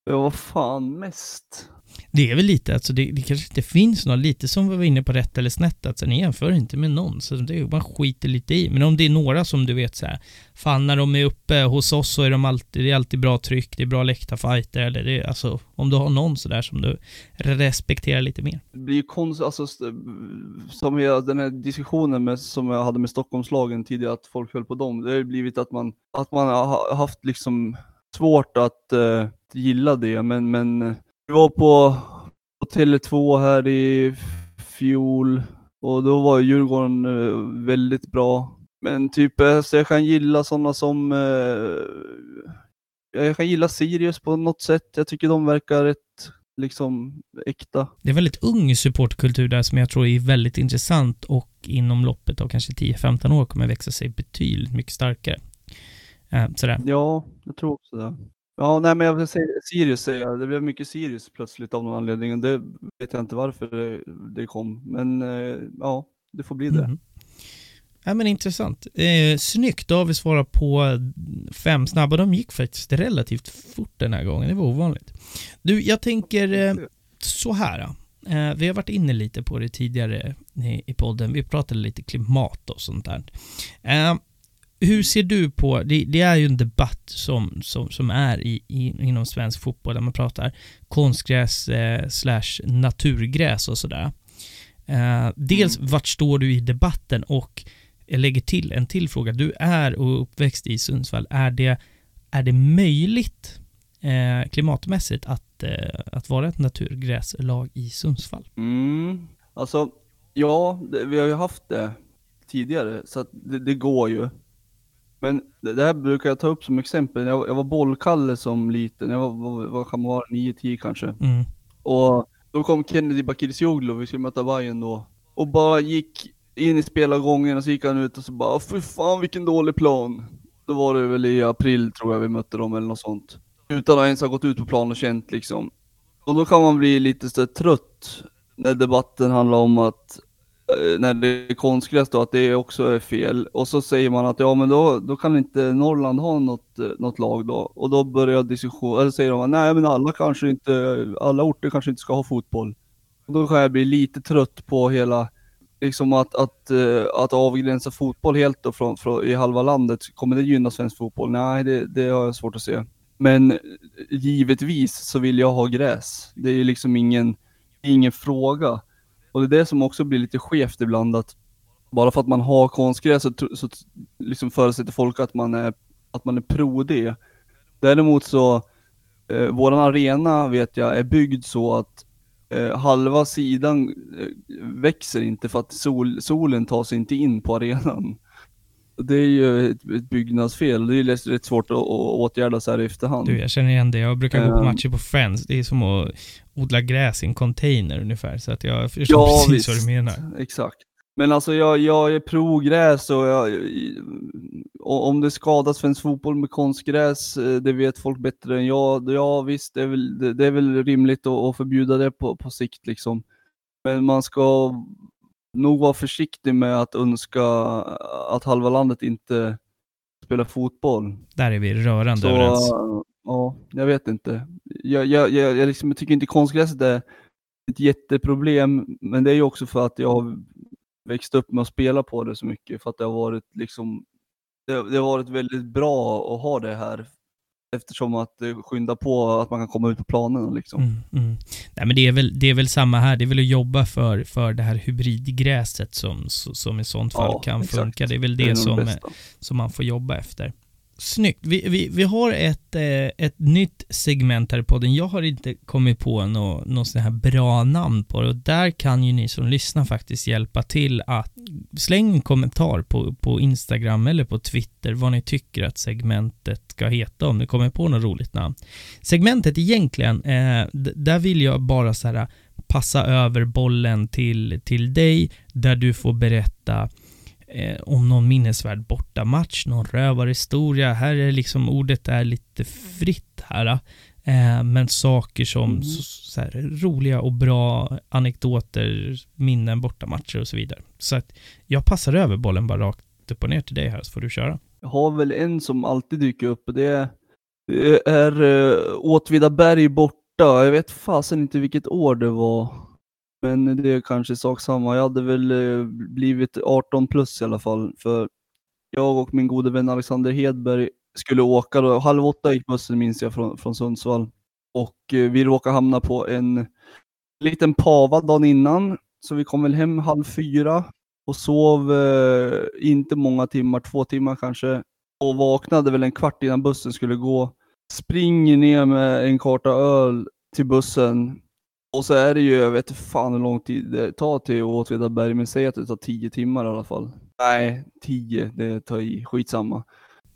Ja, vad fan mest? Det är väl lite, alltså det, det kanske inte finns något, lite som vi var inne på rätt eller snett, alltså ni jämför inte med någon, så det är, man skiter lite i. Men om det är några som du vet så här, fan när de är uppe hos oss så är de alltid, det är alltid bra tryck, det är bra läktarfighter, eller det är, alltså om du har någon sådär som du respekterar lite mer. Det blir ju konstigt, alltså som jag, den här diskussionen med, som jag hade med Stockholmslagen tidigare, att folk höll på dem. Det har ju blivit att man, att man har haft liksom svårt att uh, gilla det, men, men vi var på, på Tele2 här i fjol och då var Djurgården eh, väldigt bra. Men typ, eh, så jag kan gilla sådana som eh, jag kan gilla Sirius på något sätt. Jag tycker de verkar rätt liksom äkta. Det är väldigt ung supportkultur där som jag tror är väldigt intressant och inom loppet av kanske 10-15 år kommer växa sig betydligt mycket starkare. Eh, sådär. Ja, jag tror också det. Ja, nej men jag vill säga Sirius säger jag. Det blev mycket Sirius plötsligt av någon anledning. Det vet jag inte varför det, det kom. Men eh, ja, det får bli det. Mhm. Ja men intressant. Eh, snyggt, då har vi svarat på fem snabba. De gick faktiskt relativt fort den här gången, det var ovanligt. Du, jag tänker eh, så här. Eh, vi har varit inne lite på det tidigare i, i podden. Vi pratade lite klimat och sånt där. Eh, hur ser du på, det, det är ju en debatt som, som, som är i, i, inom svensk fotboll där man pratar konstgräs eh, slash naturgräs och sådär. Eh, dels vart står du i debatten och jag lägger till en till fråga. Du är och uppväxt i Sundsvall. Är det, är det möjligt eh, klimatmässigt att, eh, att vara ett naturgräslag i Sundsvall? Mm. Alltså, ja, det, vi har ju haft det tidigare, så att det, det går ju. Men det, här brukar jag ta upp som exempel. Jag, jag var bollkalle som liten, jag var, vad, vad kan man vara, 9-10 kanske. Mm. Och då kom Kennedy Bakircioglu, vi skulle möta Bayern då. Och bara gick in i spelargången och så gick han ut och så bara fy fan vilken dålig plan. Då var det väl i april tror jag vi mötte dem eller något sånt. Utan att ens ha gått ut på plan och känt liksom. Och då kan man bli lite så trött när debatten handlar om att Eh, när det är konstgräs då, att det också är fel. Och så säger man att ja men då, då kan inte Norrland ha något, eh, något lag då. Och då börjar diskussionen, eller säger de att nej men alla kanske inte, alla orter kanske inte ska ha fotboll. Och då kan jag bli lite trött på hela liksom att, att, eh, att avgränsa fotboll helt då från, från, i halva landet, kommer det gynna svensk fotboll? Nej, det, det har jag svårt att se. Men givetvis så vill jag ha gräs. Det är ju liksom ingen, ingen fråga. Och det är det som också blir lite skevt ibland att bara för att man har konstgräs så, så liksom förutsätter folk att man är, att man är pro det. Däremot så, eh, våran arena vet jag är byggd så att eh, halva sidan eh, växer inte för att sol, solen tar sig inte in på arenan. Det är ju ett, ett byggnadsfel, det är ju rätt, svårt att, åtgärda så här i efterhand. Du, jag känner igen det. Jag brukar gå på Ehm. matcher på Friends. Det är som att odla gräs i en container ungefär. Så att jag förstår Ja, precis vad visst. du menar. Exakt. Men alltså jag, jag är pro-gräs och jag, och om det skadar svensk fotboll med konstgräs, eh, det vet folk bättre än jag. Ja visst, det är väl, det är väl rimligt att, att förbjuda det på, på sikt liksom. Men man ska nog vara försiktig med att önska att halva landet inte spelar fotboll. Där är vi rörande Så, överens. ja, jag vet inte. Jag, jag, jag, jag, liksom, tycker inte konstgräset är ett jätteproblem, men det är ju också för att jag har växt upp med att spela på det så mycket, för att det har varit liksom, det, det har varit väldigt bra att ha det här, eftersom att det skyndar på att man kan komma ut på planen liksom. Mm, mm. Nej, men det är, väl, det är väl samma här. Det är väl att jobba för, för det här hybridgräset som, som i sånt fall Ja, kan exakt. funka. Det är väl Det är det, nog som, som man får jobba efter. Snyggt. Vi, vi, vi har ett, eh, ett nytt segment här i podden. Jag har inte kommit på något nå sån här bra namn på det och där kan ju ni som lyssnar faktiskt hjälpa till att släng en kommentar på, på Instagram eller på Twitter vad ni tycker att segmentet ska heta om ni kommer på något roligt namn. Segmentet egentligen, eh, där vill jag bara så här passa över bollen till, till dig där du får berätta eh, om någon minnesvärd bortamatch, någon rövarhistoria. Här är liksom ordet är lite fritt här. Eh, men saker som Mm. så, så här, roliga och bra anekdoter, minnen, bortamatcher och så vidare. Så att jag passar över bollen bara rakt upp och ner till dig här så får du köra. Jag har väl en som alltid dyker upp och det det är uh, Åtvidaberg borta. Jag vet fasen inte vilket år det var. Men det är kanske sak samma. Jag hade väl eh, blivit 18 plus i alla fall. För jag och min gode vän Alexander Hedberg skulle åka. Då. Halv åtta gick bussen minns jag från, från Sundsvall. Och eh, vi råkade hamna på en liten pava dagen innan. Så vi kom väl hem halv fyra och sov eh, inte många timmar, två timmar kanske. Och vaknade väl en kvart innan bussen skulle gå. Springer ner med en karta öl till bussen. Och så är det ju, jag vet fan hur lång tid det tar till Åtvidaberg, men säg att det tar tio timmar i alla fall. Nej, tio, det tar i. Skitsamma.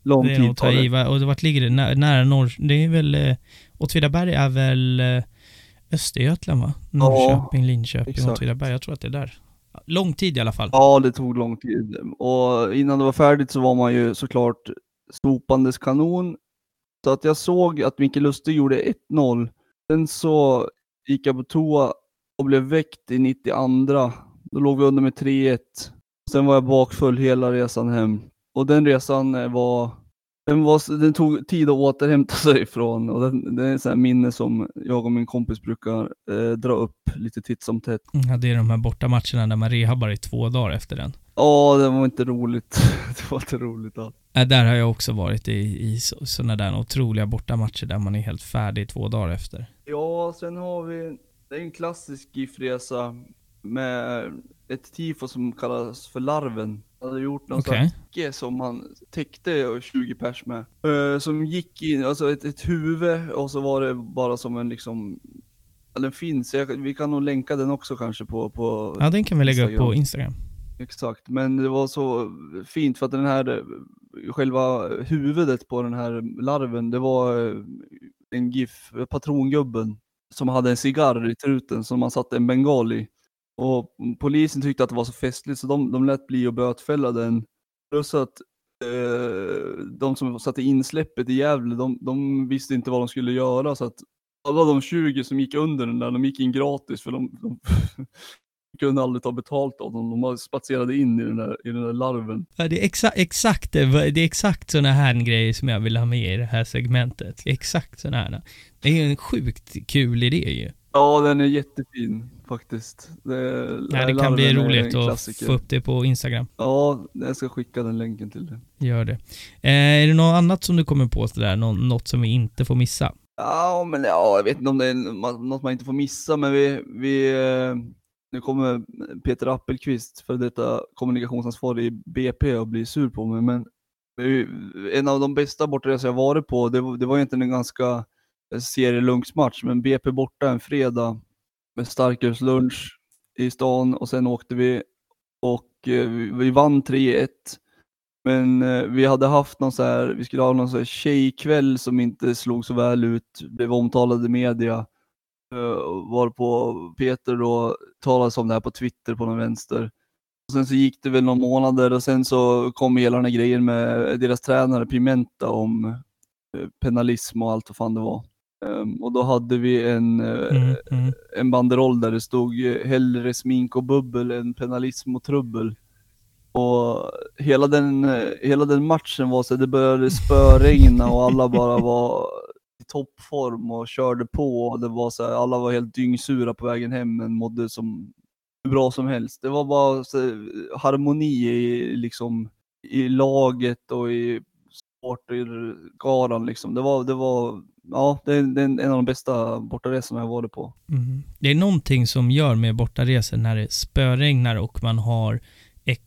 Lång Det är tid tar i, det. va? och vart ligger det? Nä, nära norr... Det är väl... Eh, Åtvidaberg är väl eh, Östergötland va? Norrköping, Linköping, exakt. Åtvidaberg. Jag tror att det är där. Lång tid i alla fall. Ja, det tog lång tid. Och innan det var färdigt så var man ju såklart sopandes kanon. Så att jag såg att Mikael Lustig gjorde 1-0. Sen så gick jag på toa och blev väckt i 92. Då låg vi under med 3-1. Sen var jag bakfull hela resan hem. Och den resan eh, var den, var, den tog tid att återhämta sig ifrån och den, det är ett minne som jag och min kompis brukar eh, dra upp lite titt som tätt. Ja, det är de här bortamatcherna där man rehabbar i två dagar efter den. Ja, det var inte roligt. det var inte roligt alls. Äh, där har jag också varit i, i sådana där otroliga bortamatcher där man är helt färdig två dagar efter. Ja, sen har vi, det är en klassisk GIF-resa med ett tifo som kallas för Larven. Han hade gjort någon okay. täcke som han täckte 20 pers med. Eh, som gick in, alltså ett, ett huvud och så var det bara som en liksom, ja, den finns, jag, vi kan nog länka den också kanske på, på Ja, den kan vi lägga upp på Instagram. Instagram. Exakt, men det var så fint för att den här, själva huvudet på den här larven, det var eh, en GIF, patrongubben, som hade en cigarr i truten som man satte en bengal i. Och polisen tyckte att det var så festligt så de, de lät bli att bötfälla den. Plus att eh, de som satte insläppet i Gävle, de, de visste inte vad de skulle göra så att alla de 20 som gick under den där, de gick in gratis för de, de kunde aldrig ta betalt av dem. De spatserade in i den där, i den där larven. Ja, det är exa exakt det, det är exakt sådana här grejer som jag vill ha med i det här segmentet. Exakt sådana här. Det är ju en sjukt kul idé ju. Ja, den är jättefin faktiskt. Det, Ja, det kan bli roligt att få upp det på Instagram. Ja, jag ska skicka den länken till dig. Gör det. Eh, är det något annat som du kommer på sådär, Nå något som vi inte får missa? Ja, men ja, jag vet inte om det är något man inte får missa, men vi, vi eh, nu kommer Peter Appelqvist, för detta kommunikationsansvarig i BP, och bli sur på mig, men en av de bästa bortaresor jag varit på, det, var, det var egentligen en ganska eh, serielunksmatch, men BP borta en fredag med starkölslunch i stan och sen åkte vi och eh, vi vann 3-1. Men eh, vi hade haft någon så här, vi skulle ha någon så här tjejkväll som inte slog så väl ut, blev omtalad i media. Uh, var på Peter då talade om det här på Twitter på någon vänster. Och sen så gick det väl några månader och sen så kom hela den här grejen med deras tränare Pimenta om uh, penalism och allt vad fan det var. Um, och då hade vi en, uh, mm, mm. en banderoll där det stod hellre smink och bubbel än penalism och trubbel. Och hela den, hela den matchen var så det började spöregna och alla bara var toppform och körde på. Och det var så här, alla var helt dyngsura på vägen hem men mådde som hur bra som helst. Det var bara så, harmoni i, liksom, i laget och i supportergaran. Liksom. Det var, det var ja, det är, det är en av de bästa bortaresorna jag varit på. Mm. Det är någonting som gör med bortaresor när det spöregnar och man har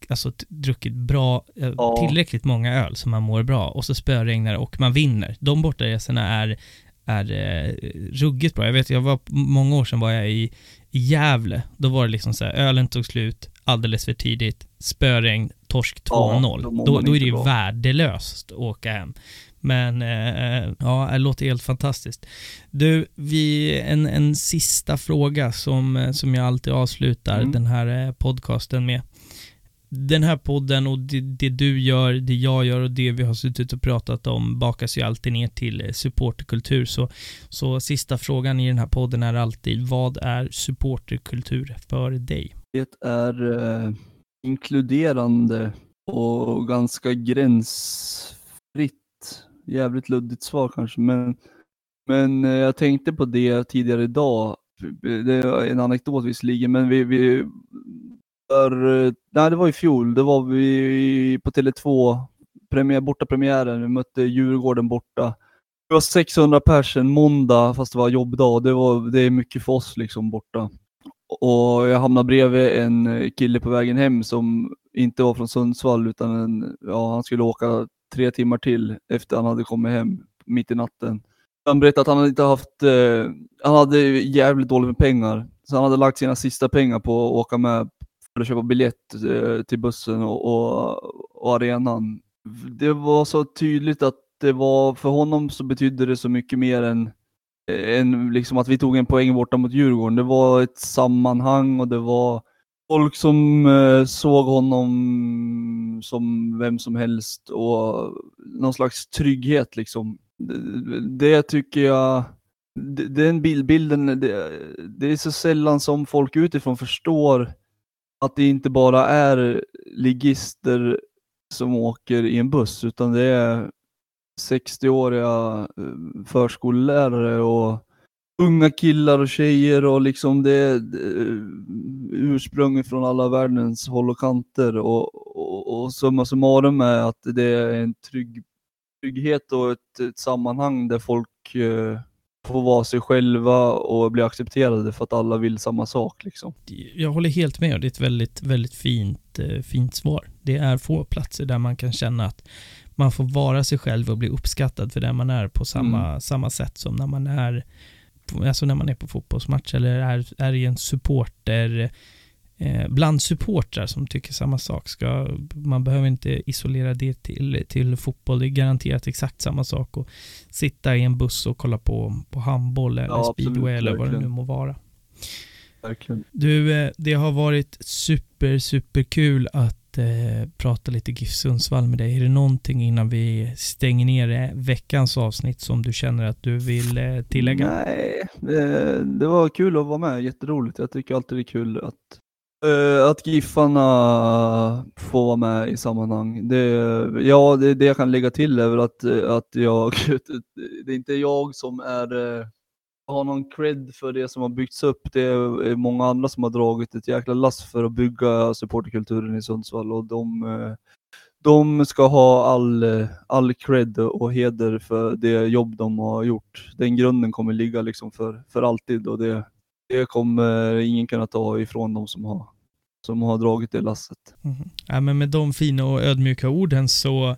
alltså, druckit bra, eh, ja. tillräckligt många öl så man mår bra och så spöregnar och man vinner. De bortaresorna är, är eh, ruggigt bra. Jag vet, jag var, många år sedan var jag i, i Gävle. Då var det liksom så här, ölen tog slut alldeles för tidigt, spöregn, torsk 2-0. Ja, då, då, då, är det ju värdelöst att åka hem. Men eh, ja, det låter helt fantastiskt. Du, vi, en, en sista fråga som, eh, som jag alltid avslutar mm. den här eh, podcasten med den här podden och det, det, du gör, det jag gör och det vi har suttit och pratat om bakas ju alltid ner till eh, supporterkultur. Så, så sista frågan i den här podden är alltid, vad är supporterkultur för dig? Det är eh, inkluderande och ganska gränsfritt. Jävligt luddigt svar kanske, men, men eh, jag tänkte på det tidigare idag. Det är en anekdot visserligen, men vi, vi för, eh, nej det var i fjol, det var vi på Tele2, premiär, borta premiären, vi mötte Djurgården borta. Det var 600 pers en måndag fast det var jobbdag, det, var, det är mycket för oss liksom borta. Och jag hamnade bredvid en kille på vägen hem som inte var från Sundsvall utan en, ja, han skulle åka tre timmar till efter han hade kommit hem mitt i natten. Han berättade att han inte haft, eh, han hade jävligt dåligt med pengar. Så han hade lagt sina sista pengar på att åka med för att köpa biljett eh, till bussen och, och, och, arenan. Det var så tydligt att det var, för honom så betydde det så mycket mer än, eh, än liksom att vi tog en poäng borta mot Djurgården. Det var ett sammanhang och det var folk som eh, såg honom som vem som helst och någon slags trygghet liksom. Det, det tycker jag, den bilden, det, det, är så sällan som folk utifrån förstår att det inte bara är ligister som åker i en buss utan det är 60-åriga eh, förskollärare och unga killar och tjejer och liksom det är eh, ursprung från alla världens håll och kanter. Och, och, och summa summarum är att det är en trygg, trygghet och ett, ett sammanhang där folk eh, få vara sig själva och bli accepterade för att alla vill samma sak. Liksom. Jag håller helt med och det är ett väldigt, väldigt fint, eh, fint svar. Det är få platser där man kan känna att man får vara sig själv och bli uppskattad för det man är på samma, mm. samma sätt som när man är alltså när man är på fotbollsmatch eller är, är i en supporter bland supportrar som tycker samma sak. Ska, man behöver inte isolera det till, till fotboll. Det är garanterat exakt samma sak att sitta i en buss och kolla på, på handboll eller ja, speedway absolut, eller vad det nu må vara. Verkligen. Du, eh, det har varit super, super kul att eh, prata lite GIF Sundsvall med dig. Är det någonting innan vi stänger ner eh, veckans avsnitt som du känner att du vill eh, tillägga? Nej, det, det, var kul att vara med. Jätteroligt. Jag tycker alltid det är kul att Uh, att Giffarna får vara med i sammanhang. Det, ja, det, det jag kan lägga till är väl att, eh, att jag, det är inte jag som är eh, har någon cred för det som har byggts upp. Det är många andra som har dragit ett jäkla lass för att bygga supporterkulturen i Sundsvall och de, de ska ha all, all cred och heder för det jobb de har gjort. Den grunden kommer ligga liksom för, för alltid och det, det kommer ingen kunna ta ifrån dem som har, som har dragit det lasset. Mm. Ja, men med de fina och ödmjuka orden så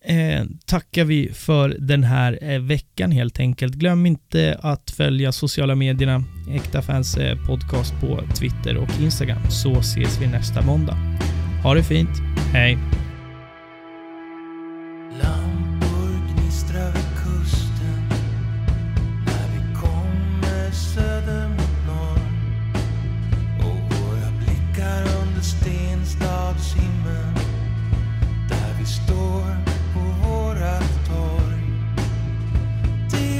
eh, tackar vi för den här eh, veckan helt enkelt. Glöm inte att följa sociala medierna, Äkta Fans eh, podcast på Twitter och Instagram, så ses vi nästa måndag. Ha det fint, hej! Lampor